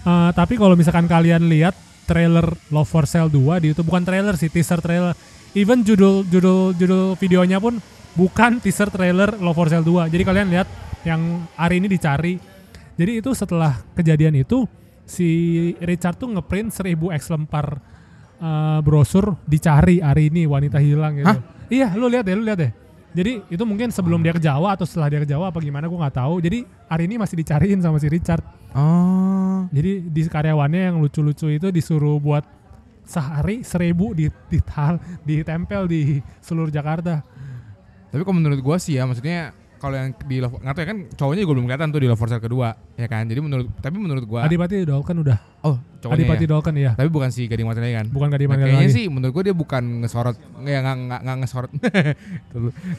Eh, tapi kalau misalkan kalian lihat trailer Love for Sale 2 di itu bukan trailer sih, teaser trailer. Even judul judul judul videonya pun bukan teaser trailer Love for Sale 2. Jadi kalian lihat yang hari ini dicari. Jadi itu setelah kejadian itu si Richard tuh ngeprint 1000 X lempar eh, brosur dicari hari ini wanita hilang gitu. Iya, lu lihat deh, lu lihat deh. Jadi itu mungkin sebelum dia ke Jawa atau setelah dia ke Jawa apa gimana gue nggak tahu. Jadi hari ini masih dicariin sama si Richard. Oh. Jadi di karyawannya yang lucu-lucu itu disuruh buat sehari seribu di, di ditempel di seluruh Jakarta. Tapi kalau menurut gua sih ya, maksudnya kalau yang di Love, nggak tahu ya kan cowoknya juga belum kelihatan tuh di Love for Sale kedua, ya kan. Jadi menurut, tapi menurut gua. Adipati Dolken udah. Oh, cowoknya Adipati ya? Dolken iya. Tapi bukan si Gading Martinelli kan? Bukan Gading Nah, Martinelli Kayaknya lagi. sih menurut gua dia bukan ngesorot, nggak nggak nggak nggak ngesorot,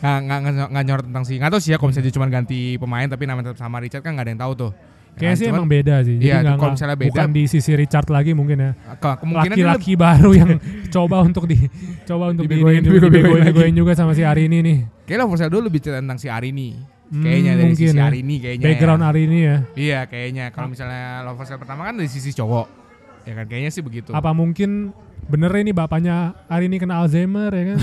nggak nggak nggak nyorot tentang si, nggak tahu sih ya kalau misalnya dia cuma ganti pemain tapi namanya tetap sama Richard kan nggak ada yang tahu tuh. Ya Kayaknya sih emang beda sih. Jadi Iya, kalau misalnya beda, bukan di sisi Richard lagi mungkin ya. Laki-laki baru yang [LAUGHS] coba untuk di coba untuk Dibegoin, di dibegoin dibegoin, lagi. dibegoin juga sama si Ari ini nih. Kayak Love for Sale dulu lebih cerita tentang si Arini. Hmm, Kayaknya dari mungkin sisi ya. Arini kayaknya. Background ya. Arini ya. Iya, kayaknya. Kalau misalnya Love for Sale pertama kan dari sisi cowok. Ya kan kayaknya sih begitu. Apa mungkin bener ini bapaknya Ari ini kena Alzheimer ya kan?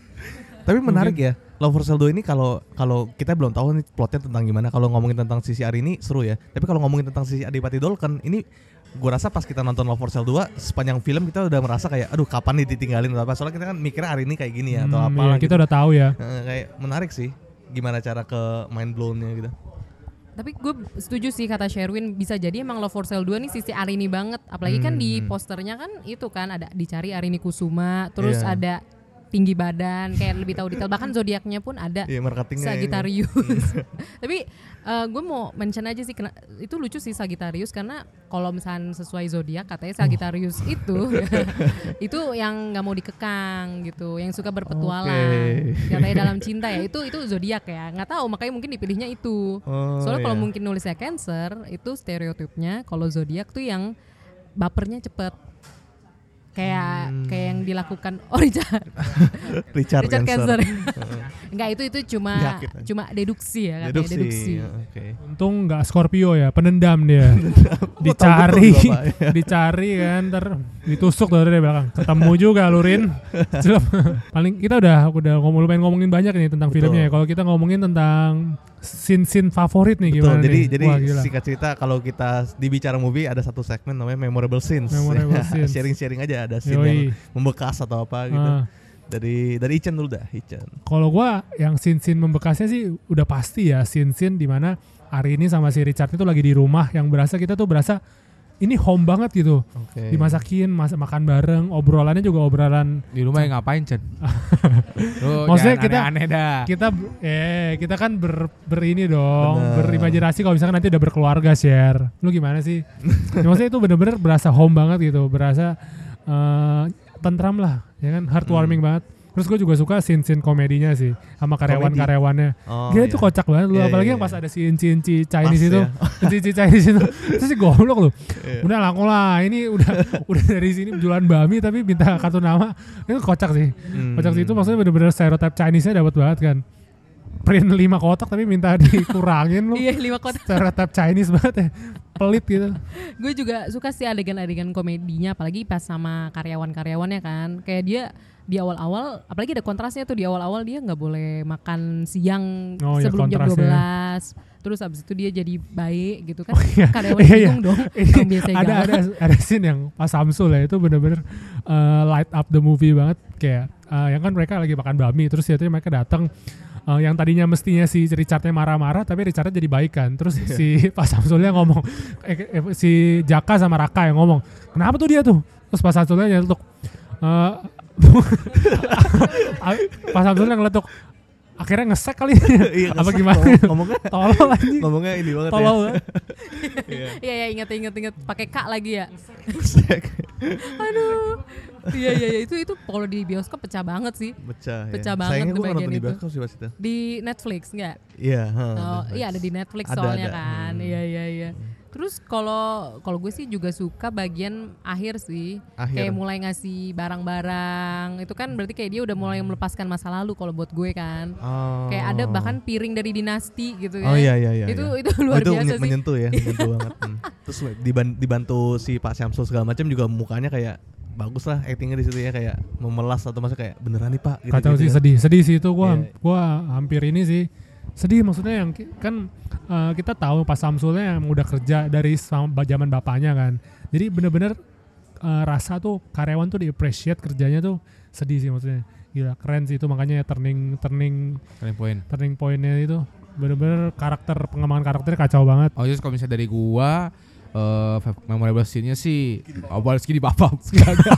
[LAUGHS] Tapi menarik ya. Love for Sale 2 ini kalau kalau kita belum tahu nih plotnya tentang gimana. Kalau ngomongin tentang sisi Ari ini seru ya. Tapi kalau ngomongin tentang sisi Adipati Dolken ini gue rasa pas kita nonton Love for Sale 2 sepanjang film kita udah merasa kayak aduh kapan nih ditinggalin atau apa soalnya kita kan mikirnya hari ini kayak gini ya atau Hmm, apa iya, kita udah tahu ya. kayak menarik sih gimana cara ke mind blown-nya gitu Tapi gue setuju sih kata Sherwin bisa jadi emang Love for Sale 2 nih sisi Arini banget. Apalagi kan di Hmm. posternya kan itu kan ada dicari Arini Kusuma, terus Iya. ada tinggi badan, kayak lebih tahu detail. Bahkan zodiaknya pun ada. Iya, marketingnya ini. Sagittarius. [LAUGHS] Tapi gue mau mention aja sih kena, itu lucu sih Sagittarius karena kalau misalnya sesuai zodiak katanya Sagittarius itu [LAUGHS] [LAUGHS] itu yang nggak mau dikekang gitu, yang suka berpetualang. Oke. Katanya dalam cinta ya itu itu zodiak ya. Nggak tahu makanya mungkin dipilihnya itu. Oh, Soalnya kalau iya. mungkin nulisnya Cancer itu stereotipnya kalau zodiak tuh yang bapernya cepet. Kayak kayak yang dilakukan [LAUGHS] oh [LAUGHS] Richard. Richard Cancer. Cancer. [LAUGHS] Enggak itu itu cuma aja. cuma deduksi ya katanya Deduksi, deduksi. ya, oke. Untung nggak Scorpio ya, penendam dia. dicari, Betul, dicari kan, ntar ditusuk dari belakang. Ketemu juga Lurin. Paling kita udah udah ngomong lumayan ngomongin banyak nih tentang Betul. filmnya ya. Kalau kita ngomongin tentang scene-scene favorit nih Betul, gimana jadi nih? jadi Wah, gila. singkat cerita kalau kita di bicara movie ada satu segmen namanya memorable scenes. Memorable [LAUGHS] scenes. Sharing-sharing aja ada scene Yoi. yang membekas atau apa gitu. Ah. Dari dari Ichen dulu dah, Ichen. Kalau gua yang scene-scene membekasnya sih udah pasti ya scene-scene di mana hari ini sama si Richard itu lagi di rumah yang berasa kita tuh berasa ini home banget gitu. Oke. Dimasakin, masak makan bareng, obrolannya juga obrolan Di rumah yang ngapain, Chen? [LAUGHS] Maksudnya kita aneh-aneh dah. kita eh kita kan ber, ber ini dong, Bener. berimajinasi kalau misalkan nanti udah berkeluarga share. Lu gimana sih? Ya, [LAUGHS] maksudnya itu bener-bener berasa home banget gitu, berasa eh, tentram lah, ya kan heartwarming Hmm. banget. Terus gue juga suka scene-scene komedinya sih sama karyawan-karyawannya. Oh, Gila iya. itu kocak banget lu, Iya, apalagi iya, yang pas iya. ada si inci-inci Chinese Pas itu, [LAUGHS] ya. inci-inci Chinese itu. [LAUGHS] Terus si goblok lu. Iya. Udah laku lah, ini udah [LAUGHS] udah dari sini jualan bami tapi minta kartu nama. Itu kocak sih. Hmm. Kocak sih itu maksudnya bener-bener stereotip Chinese-nya dapat banget kan. Print 5 kotak tapi minta dikurangin lu. Iya, lima kotak. Stereotip Chinese banget ya. Pelit gitu. Gue juga suka sih adegan-adegan komedinya apalagi pas sama karyawan-karyawannya kan. Kayak dia di awal-awal apalagi ada kontrasnya tuh di awal-awal dia nggak boleh makan siang Oh, iya, sebelum jam kontrasnya. 12. Terus abis itu dia jadi baik gitu kan. Iya, Karyawan [LAUGHS] iya, iya. dong. [LAUGHS] Ini Orang biasa ada ada ada scene yang pas Samsul ya itu bener-bener uh, light up the movie banget kayak uh, yang kan mereka lagi makan bami terus ya mereka datang uh, yang tadinya mestinya si Richardnya marah-marah tapi Richardnya jadi baik kan terus Iya. si [LAUGHS] Pak Samsulnya ngomong eh, eh, si Jaka sama Raka yang ngomong kenapa tuh dia tuh terus Pak Samsulnya nyelutuk uh, [LAUGHS] Pak Samsulnya ngeletuk akhirnya ngesek kali Iya, [LAUGHS] apa ngesek. gimana Ngomong- ngomongnya- tolol anjing ngomongnya ini banget ya. tolol banget. [LAUGHS] Iya. Iya iya inget inget inget pakai kak lagi ya. Aduh. Iya iya iya itu itu kalau di bioskop pecah banget sih. Pecah, ya. Pecah banget Sayangnya tuh bagian nonton di itu. bioskop sih pas itu. Di Netflix enggak? Iya, ha, Oh, Netflix. iya ada di Netflix Ada, soalnya ada. kan. Hmm. Iya iya iya. Terus kalau kalau gue sih juga suka bagian akhir sih. Akhir. Kayak mulai ngasih barang-barang. Itu kan berarti kayak dia udah mulai melepaskan masa lalu kalau buat gue kan. Oh. Kayak ada bahkan piring dari dinasti gitu kan. Oh iya iya iya. Itu iya. itu luar Oh, itu biasa sih. menyentuh ya, [LAUGHS] menyentuh banget. Hmm. Terus diban- dibantu si Pak Syamsul segala macam juga mukanya kayak bagus lah actingnya di situ ya kayak memelas atau masa kayak beneran nih Pak gitu. Kacau sih ya. sedih, sedih sih itu gua Iya. gua hampir ini sih sedih maksudnya yang kan eh, kita tahu Pak Samsulnya yang udah kerja dari zaman bapaknya kan. Jadi bener-bener eh, rasa tuh karyawan tuh di appreciate kerjanya tuh sedih sih maksudnya. Gila keren sih itu makanya turning turning Turning point. turning pointnya itu bener-bener karakter pengembangan karakternya kacau banget. Oh jadi kalau misalnya dari gua eh memorable scene-nya sih awal Skidi Papa Gak ada.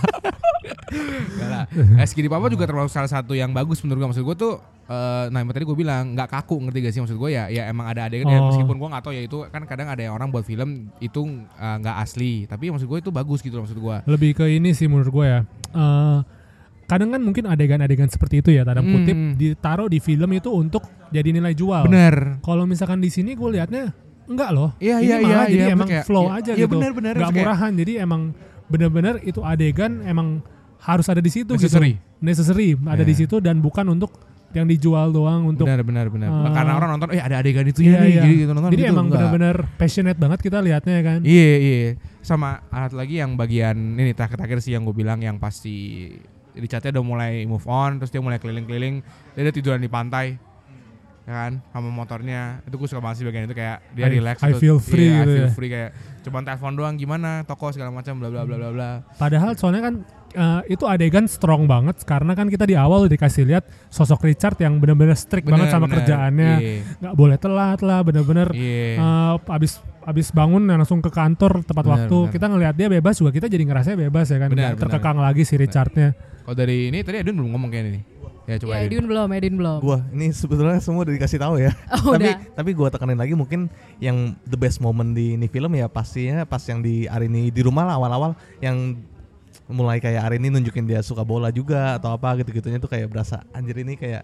Gak lah. Eh, Skidi Papa juga termasuk salah satu yang bagus menurut gua. Maksud gua tuh eh nah tadi gua bilang nggak kaku ngerti gak sih maksud gua ya ya emang ada adegan ya Oh. meskipun gua nggak tahu ya itu kan kadang ada yang orang buat film itu eh, nggak asli tapi maksud gua itu bagus gitu loh maksud gua. Lebih ke ini sih menurut gue ya. Eh, kadang kan mungkin adegan-adegan seperti itu ya tanda Hmm. kutip ditaruh di film itu untuk jadi nilai jual. Bener. Kalau misalkan di sini gue lihatnya enggak loh. Iya, iya, iya, jadi iya, emang kayak- flow iya, aja iya, gitu. bener, bener. Nggak Kayak- murahan. Jadi emang bener-bener itu adegan emang harus ada di situ Necessary. gitu. Necessary ada di Iya. situ dan bukan untuk yang dijual doang untuk benar benar benar. eh, Karena orang nonton eh ada adegan itu iya, ya nih iya. gitu, nonton Jadi gitu, emang enggak. bener-bener passionate banget kita lihatnya ya kan. Iya iya. Sama alat lagi yang bagian ini terakhir-terakhir sih yang gue bilang yang pasti Richardnya udah mulai move on terus dia mulai keliling-keliling dia udah tiduran di pantai ya kan sama motornya itu gue suka banget sih bagian itu kayak dia I- relax I gitu. feel free Iya, I gitu feel ya. free kayak cuma telepon doang gimana toko segala macam bla bla bla bla bla Padahal soalnya kan eh, itu adegan strong banget karena kan kita di awal udah dikasih lihat sosok Richard yang bener-bener strict Bener, banget sama bener. kerjaannya, Iya. nggak boleh telat lah, bener-bener Iya. eh, abis abis bangun ya langsung ke kantor tepat Bener, waktu. bener. Kita ngelihat dia bebas juga kita jadi ngerasa bebas ya kan, Bener, terkekang lagi si Richardnya. kalau dari ini tadi Edwin belum ngomong kayak ini ya coba Ya, Edwin belum, Edwin belum. Gua ini sebetulnya semua udah dikasih tahu ya. [LAUGHS] Oh, tapi udah. tapi gua tekanin lagi mungkin yang the best moment di ini film ya pastinya pas yang di Arini di rumah lah awal-awal yang mulai kayak Arini nunjukin dia suka bola juga atau apa gitu-gitunya tuh kayak berasa anjir ini kayak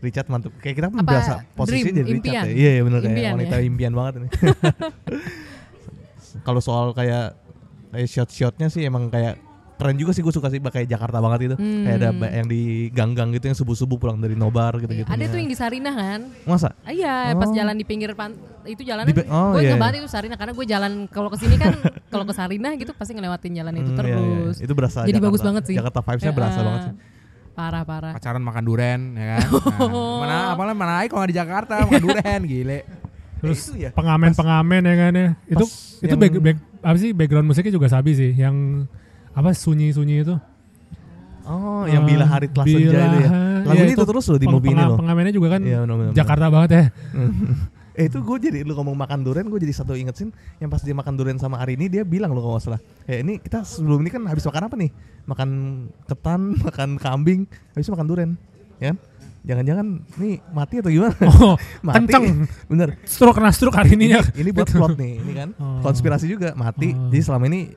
Richard mantep kayak kita pun Apa, berasa posisinya dream, jadi Richard impian? ya. Iya iya benar kayak Impian wanita ya? impian banget ini. [LAUGHS] Kalau soal kayak kayak shot-shotnya sih emang kayak keren juga sih gue suka sih kayak Jakarta banget itu kayak ada Hmm. yang di gang-gang gitu yang subuh-subuh pulang dari nobar gitu-gitu Ada tuh yang di Sarinah kan? Masa? Ah, Iya, pas Oh. jalan di pinggir pan itu jalanan. Di pe- oh, gue iya, iya. itu Sarinah karena gue jalan kalau ke sini kan [LAUGHS] kalau ke Sarinah gitu pasti ngelewatin jalan itu Hmm, iya, iya. terus. Itu berasa Jadi Jakarta. bagus banget sih. Jakarta vibes-nya berasa banget sih. Parah parah. pacaran makan duren ya kan [LAUGHS] Nah, mana apalah mana aja kalau di Jakarta makan [LAUGHS] duren gile Terus ya, pengamen-pengamen ya kan ya. Itu pas itu back, back- apa sih background musiknya juga sabi sih yang apa sunyi-sunyi itu. Oh, yang bila hari telah senja itu ya. Bila- Lagu iya, ini itu terus loh di movie ini loh. Pengamennya juga kan Iya, benar-benar. Jakarta banget ya. [LAUGHS] eh itu gue jadi lu ngomong makan durian gue jadi satu inget sih yang pas dia makan durian sama Arini dia bilang lo kalau nggak salah kayak ini kita sebelum ini kan habis makan apa nih makan ketan [LAUGHS] makan kambing habis itu makan durian ya kan jangan-jangan nih mati atau gimana [LAUGHS] Oh, mati kenceng. bener Stroke kena stroke hari ini ya. ini buat plot nih ini kan Oh. konspirasi juga mati Oh. jadi selama ini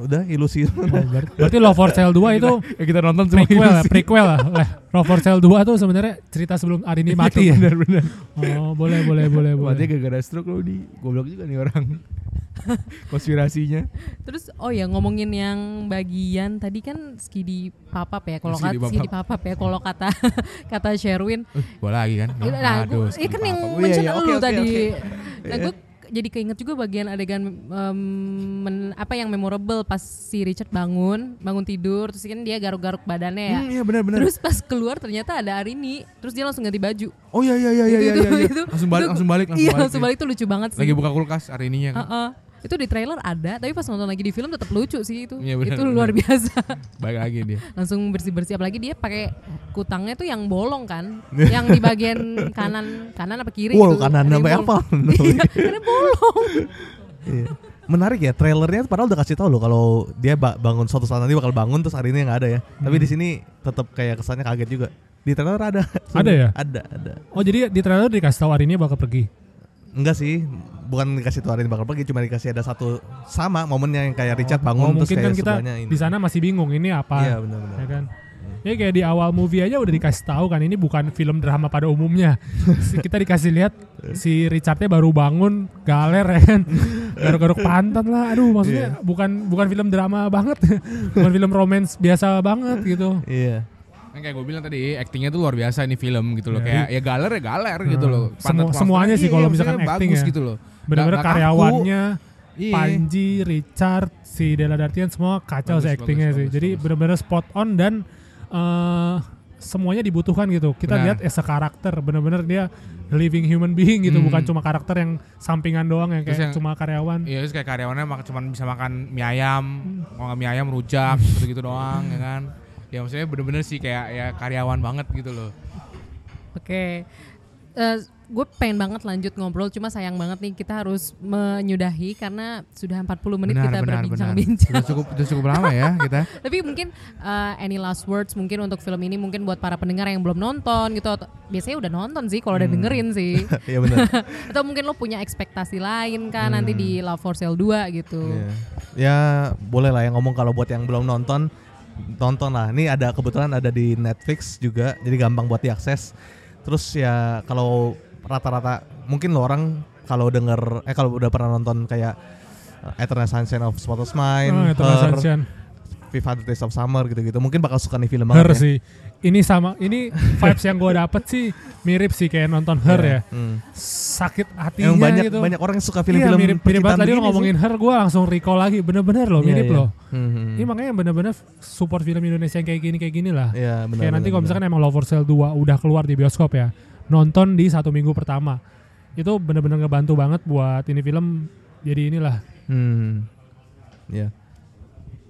udah ilusi Oh, ber- berarti Love for Sale 2 [LAUGHS] itu ya kita nonton semua prequel ya, ilusi. prequel lah. [LAUGHS] Lah, Love for Sale 2 tuh sebenarnya cerita sebelum hari ini mati ya. bener bener [LAUGHS] Oh, boleh boleh boleh boleh. dia gara-gara stroke lo di goblok juga nih orang konspirasinya Terus oh ya ngomongin yang bagian tadi kan skidi papap ya kalau kata skidi papap ya kalau kata kata Sherwin. gue lagi kan Nah, Aduh, gua, iya kan yang apa-apa. Oh, iya, mention iya, lu oke, tadi. oke. Nah, gue jadi keinget juga bagian adegan em, men- apa yang memorable pas si Richard bangun, bangun tidur, terus kan dia garuk-garuk badannya ya. Hmm, iya benar benar Terus pas keluar ternyata ada Arini, terus dia langsung ganti baju. oh iya iya iya iya Itu- iya, itu- iya. itu- langsung balik itu- langsung balik langsung Iya, balik langsung dia. balik tuh lucu banget sih. lagi buka kulkas hari ini ya kan Heeh. Itu di trailer ada, tapi pas nonton lagi di film tetap lucu sih itu. Iya, benar, itu luar benar. biasa. [LAUGHS] balik lagi dia Langsung bersih-bersih apalagi dia pakai kutangnya tuh yang bolong kan. [LAUGHS] yang di bagian kanan kanan apa kiri wow gitu. kanan sampai apa [LAUGHS] Iya, karena bolong. Iya. Menarik ya trailernya padahal udah kasih tahu loh kalau dia ba- bangun suatu saat nanti bakal bangun terus hari ini nggak ada ya. Tapi Hmm. di sini tetap kayak kesannya kaget juga. Di trailer ada. Ada ya? Ada, ada. Oh, jadi di trailer dikasih tahu hari ini bakal pergi. Enggak sih, bukan dikasih ini bakal pergi, cuma dikasih ada satu sama momennya yang kayak Richard Oh, bangun terus mungkin kayak kan kita ini. di sana masih bingung ini apa. Iya, benar-benar. Ya kan? Ya kayak di awal movie aja udah dikasih tahu kan ini bukan film drama pada umumnya. Kita dikasih lihat si Richardnya baru bangun galer ya kan. garuk-garuk pantat lah. Aduh, maksudnya bukan bukan film drama banget, [LAUGHS] bukan film romance biasa banget gitu. Iya. Kan kayak gue bilang tadi, actingnya tuh luar biasa ini film gitu loh. Ya, Kayak ya galer ya galer gitu Nah, loh. Pantat semuanya sih kalau iya, misalkan maksudnya acting bagus ya. gitu loh. Kaku. karyawannya, Iya. Panji, Richard, si Della Dartian semua kacau Bagus, sih actingnya bagus, sih. bagus, Jadi bagus. bener-bener spot on dan eh, semuanya dibutuhkan gitu. Kita Benar. lihat as a karakter, bener-bener dia living human being gitu, Hmm. bukan cuma karakter yang sampingan doang yang kayak yang- cuma karyawan. Iya, terus kayak karyawannya mak cuman bisa makan mie ayam, Hmm. kalau nggak mie ayam rujak [LAUGHS] gitu-gitu doang ya kan. Ya maksudnya bener-bener sih kayak ya karyawan banget gitu loh. Oke. gue pengen banget lanjut ngobrol, cuma sayang banget nih kita harus menyudahi karena sudah 40 menit kita berbincang-bincang. Sudah cukup sudah cukup lama ya kita. [LAUGHS] Tapi mungkin uh, any last words mungkin untuk film ini mungkin buat para pendengar yang belum nonton gitu atau biasanya udah nonton sih kalau udah Hmm. dengerin sih. [LAUGHS] Iya benar. [LAUGHS] atau mungkin lo punya ekspektasi lain kan nanti Hmm. di Love for Sale 2 gitu. Iya. Ya boleh lah yang ngomong kalau buat yang belum nonton tonton lah. Ini ada kebetulan ada di Netflix juga, jadi gampang buat diakses. Terus ya kalau rata-rata mungkin lo orang kalau denger eh kalau udah pernah nonton kayak uh, Eternal Sunshine of Spotless Mind, Oh, Eternal Her, 500 Days of Summer gitu-gitu. Mungkin bakal suka nih film Her ya. sih. Ini sama, ini vibes yang gue dapet sih mirip sih kayak nonton Her Iya, ya. hmm. Sakit hatinya Yang banyak gitu. banyak orang yang suka Iya, film-film mirip, mirip banget tadi lo ngomongin sih. Her, gue langsung recall lagi. Bener-bener loh, Iya, mirip iya. loh. Hmm, hmm. Ini makanya bener-bener support film Indonesia yang kayak gini kayak gini lah. Iya, benar. kayak nanti benar, kalau misalkan emang Love for Sale 2 udah keluar di bioskop ya, nonton di satu minggu pertama. Itu bener-bener ngebantu banget buat ini film jadi inilah Hmm. Ya,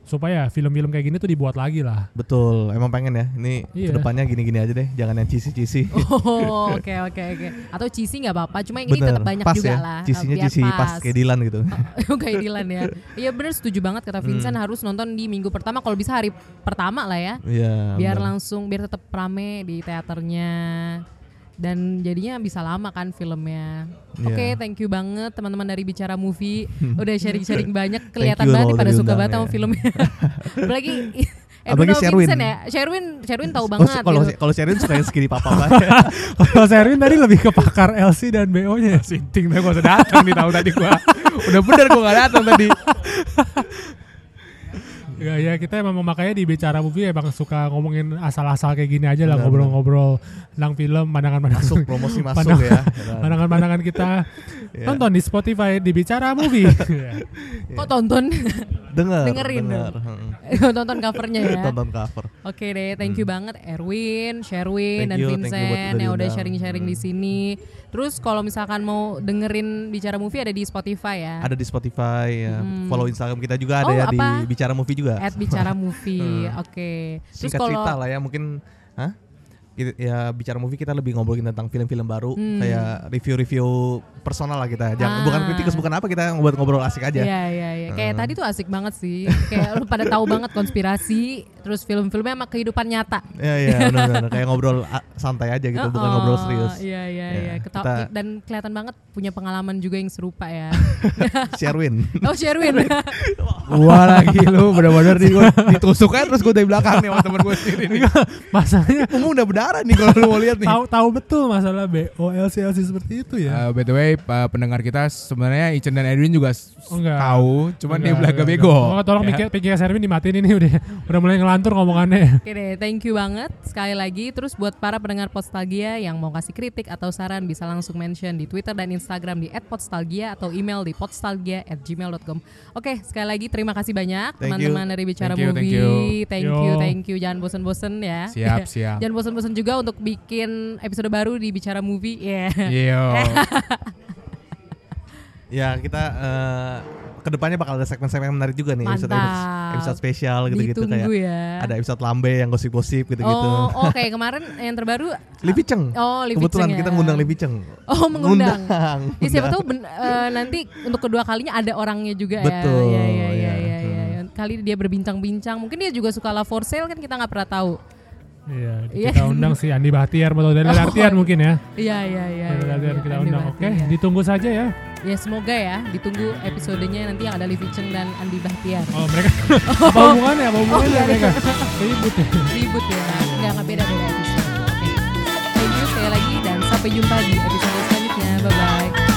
supaya film-film kayak gini tuh dibuat lagi lah. betul. Emang pengen ya. Ini Iya. ke depannya gini-gini aja deh. Jangan yang cici-cici. [LAUGHS] Oh, oke oke oke. Atau cheesy nggak apa-apa, cuma yang ini Bener. tetap banyak pas juga ya. lah. Cicinya biar cici pas kayak Dilan gitu. [LAUGHS] Oh, kayak Dilan ya. Iya bener setuju banget kata Vincent Hmm. harus nonton di minggu pertama kalau bisa hari pertama lah ya. Iya. biar benar. langsung biar tetap rame di teaternya dan jadinya bisa lama kan filmnya. Iya. Oke, thank you banget teman-teman dari Bicara Movie udah sharing-sharing [LAUGHS] banyak kelihatan you banget pada udah suka banget sama ya. filmnya. [LAUGHS] Apalagi Apalagi Edwin Sherwin. Vincent ya. Sherwin Sherwin tahu Oh, banget. kalau gitu. kalau Sherwin suka yang segini papa [LAUGHS] Kalau Serwin tadi lebih ke pakar LC dan BO-nya. Sinting gue usah datang nih tahu tadi gua. Udah bener gue gak datang tadi. Ya, ya kita emang memakainya di bicara movie emang suka ngomongin asal-asal kayak gini aja lah ngobrol-ngobrol tentang film pandangan-pandangan. Masuk, promosi masuk pandangan- ya. Pandangan-pandangan kita Iya. nonton di Spotify di bicara movie [LAUGHS] Ya. Kok tonton? Denger, Dengerin denger. Hmm. tonton [LAUGHS] covernya ya. Tonton cover. Oke deh, thank you banget Erwin, Sherwin, Thank dan you, thank you buat Vincent udah yang udah sharing-sharing di sini. Terus kalau misalkan mau dengerin bicara movie ada di Spotify ya. Ada di Spotify ya. Hmm. Follow Instagram kita juga ada Oh, ya di apa? Bicara Movie juga. At bicara movie, [LAUGHS] Hmm. oke. Terus Singkat kalau cerita lah ya mungkin Hah? Ya bicara movie kita lebih ngobrolin tentang film-film baru Hmm. kayak review-review personal lah kita. Ah. Jangan bukan kritikus bukan apa kita ngobrol-ngobrol asik aja. Iya iya iya. Kayak Hmm. tadi tuh asik banget sih. Kayak lu pada tahu banget konspirasi, terus film-filmnya sama kehidupan nyata. Iya iya benar-benar kayak ngobrol ah, santai aja gitu bukan Oh, ngobrol serius. Iya iya Ya, iya. Keta- kita- Dan kelihatan banget punya pengalaman juga yang serupa ya. [LAUGHS] Sherwin. oh Sherwin. [LAUGHS] Wah lagi lu bener-bener nih gue ditusuk aja terus gue dari belakang nih sama temen gue sendiri nih. masalahnya Punggung udah berdarah nih kalau lu mau lihat nih. tahu tahu betul masalah BO LC LC seperti itu ya Uh, by the way, pa- pendengar kita sebenarnya Ichen dan Edwin juga Oh, enggak. tahu, cuman dia Enggak, belaga enggak, bego. Oh, tolong Ya. pikir pikir Serwin dimatiin ini udah udah mulai ngelantur ngomongannya. Oke deh, thank you banget sekali lagi. Terus buat para pendengar Postalgia yang mau kasih kritik atau saran bisa langsung mention di Twitter dan Instagram di @podstalgia atau email di podstalgia@gmail.com. Oke, sekali lagi terima kasih banyak Thank teman-teman dari Bicara Thank you, thank Movie. you. Thank Yo. you, thank you. Jangan bosen-bosen ya. Siap, [LAUGHS] siap. Jangan bosen-bosen juga untuk bikin episode baru di Bicara Movie. Yeah. Iya. [LAUGHS] Ya kita eh, ke depannya bakal ada segmen-segmen menarik juga nih episode Mantap. episode spesial gitu-gitu kayak ya. ada episode lambe yang gosip-gosip gitu-gitu. Oh, oh kayak kemarin yang terbaru Livi Cheng. Oh, Livi Kebetulan ya. kita ngundang Livi Cheng. Oh mengundang. Ngundang, Ya, siapa tahu ben- eh, nanti untuk kedua kalinya ada orangnya juga Betul, ya. Ya, ya, ya, ya. ya, ya, ya. Kali dia berbincang-bincang. Mungkin dia juga suka Love for Sale kan kita nggak pernah tahu. Iya, Iya. kita undang si Andi Bahtiar atau dari Oh. Artian mungkin ya. Iya iya iya. Dari iya, Artian iya, kita Andi undang. Bahtiar. Oke, ditunggu saja ya. Ya semoga ya ditunggu episodenya nanti yang ada Livi Cheng dan Andi Bahtiar. Oh, mereka [LAUGHS] [LAUGHS] apa hubungannya? Apa hubungannya iya, mereka? iya. Ribut ya. Ribut ya. Nggak nggak beda beda episode. Oke. Thank you sekali lagi dan sampai jumpa di episode selanjutnya. Bye bye.